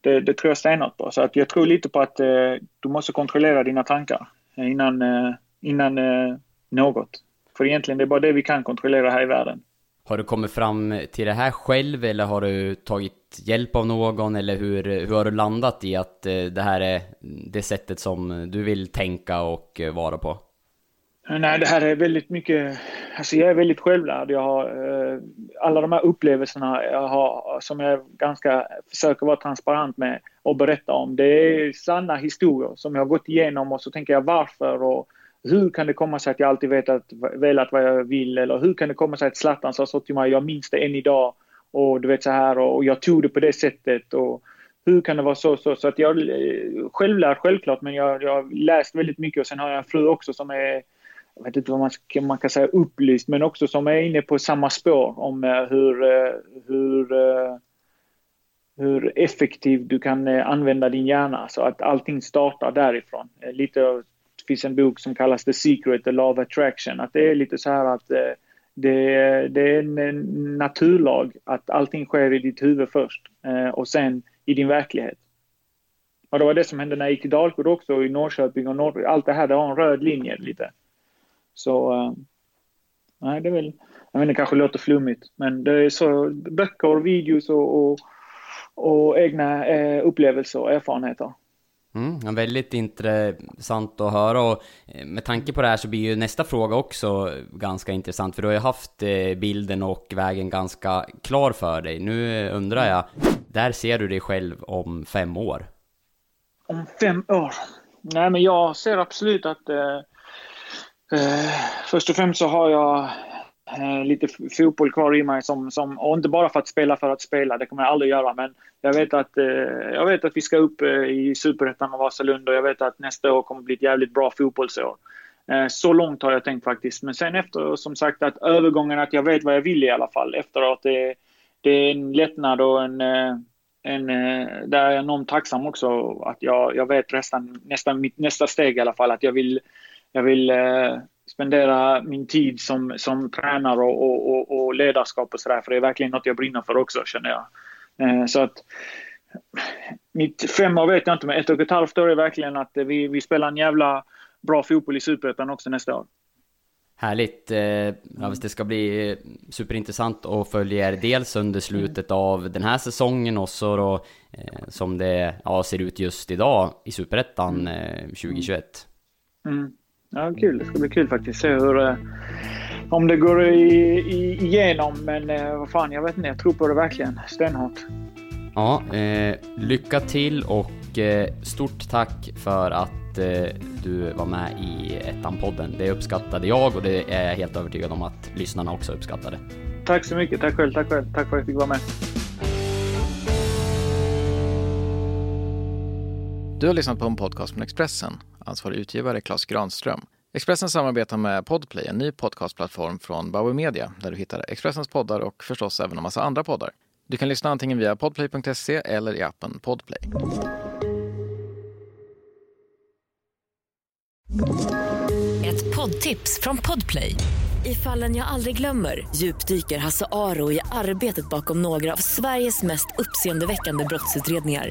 det, det tror jag stenhårt på. Så att jag tror lite på att eh, du måste kontrollera dina tankar eh, innan, eh, innan eh, något. För egentligen det är bara det vi kan kontrollera här i världen. Har du kommit fram till det här själv eller har du tagit hjälp av någon eller hur, hur har du landat i att eh, det här är det sättet som du vill tänka och eh, vara på? Nej, det här är väldigt mycket... Alltså jag är väldigt självlärd. Jag har eh, alla de här upplevelserna jag har, som jag ganska försöker vara transparent med och berätta om. Det är sanna historier som jag har gått igenom och så tänker jag varför och hur kan det komma sig att jag alltid vetat, velat vad jag vill eller hur kan det komma sig att Zlatan sa så till mig, jag minns det än idag och du vet så här och jag tog det på det sättet och hur kan det vara så så? Så att jag eh, självlärd självklart men jag, har läst väldigt mycket och sen har jag en fru också som är jag vet inte vad man, ska, man kan säga upplyst, men också som är inne på samma spår om eh, hur, eh, hur, hur effektiv du kan använda din hjärna så att allting startar därifrån. Lite, finns en bok som kallas The Secret, The Law of Attraction, att det är lite så här att det, det är en naturlag att allting sker i ditt huvud först eh, och sen i din verklighet. Och det var det som hände när jag gick i Dalkurd också i Norrköping och Norr, allt det här, det har en röd linje lite. Så eh, nej, det är väl, jag vet inte, kanske låter flummigt, men det är så böcker, videos och, och, och egna eh, upplevelser och erfarenheter. Mm, väldigt intressant att höra och eh, med tanke på det här så blir ju nästa fråga också ganska intressant för du har ju haft eh, bilden och vägen ganska klar för dig. Nu undrar jag, där ser du dig själv om fem år? Om fem år? Nej men jag ser absolut att eh, Eh, först och främst så har jag Eh, lite fotboll kvar i mig som, som, och inte bara för att spela för att spela, det kommer jag aldrig göra, men jag vet att, eh, jag vet att vi ska upp eh, i Superettan med Vasalund och jag vet att nästa år kommer bli ett jävligt bra fotbollsår. Eh, så långt har jag tänkt faktiskt, men sen efter som sagt att övergången att jag vet vad jag vill i alla fall efteråt, det, det är en lättnad och en eh, en, eh, där är jag enormt tacksam också att jag, jag vet nästan, nästan mitt nästa steg i alla fall. Att jag vill jag vill eh, spendera min tid som, som tränare och, och, och, ledarskap och sådär. För det är verkligen något jag brinner för också känner jag. Eh, så att mitt fem år vet jag inte, men ett och ett halvt år är verkligen att vi, vi spelar en jävla bra fotboll i Superettan också nästa år. Härligt! Eh, ja, det ska bli superintressant att följa er dels under slutet av den här säsongen och så då eh, som det ja, ser ut just idag i Superettan eh, 2021. Mm. Ja, kul. Det ska bli kul faktiskt. Se hur, eh, om det går i, i, igenom. Men eh, vad fan, jag vet inte. Jag tror på det verkligen. Stenhårt. Ja, eh, lycka till och eh, stort tack för att eh, du var med i Ettan-podden. Det uppskattade jag och det är jag helt övertygad om att lyssnarna också uppskattade. Tack så mycket. Tack själv. Tack själv. Tack för att jag fick vara med. Du har lyssnat på en podcast från Expressen. Ansvarig utgivare Klas Granström. Expressen samarbetar med Podplay, en ny podcastplattform från Bauer Media där du hittar Expressens poddar och förstås även en massa andra poddar. Du kan lyssna antingen via podplay.se eller i appen Podplay. Ett poddtips från Podplay. I fallen jag aldrig glömmer djupdyker Hasse Aro i arbetet bakom några av Sveriges mest uppseendeväckande brottsutredningar.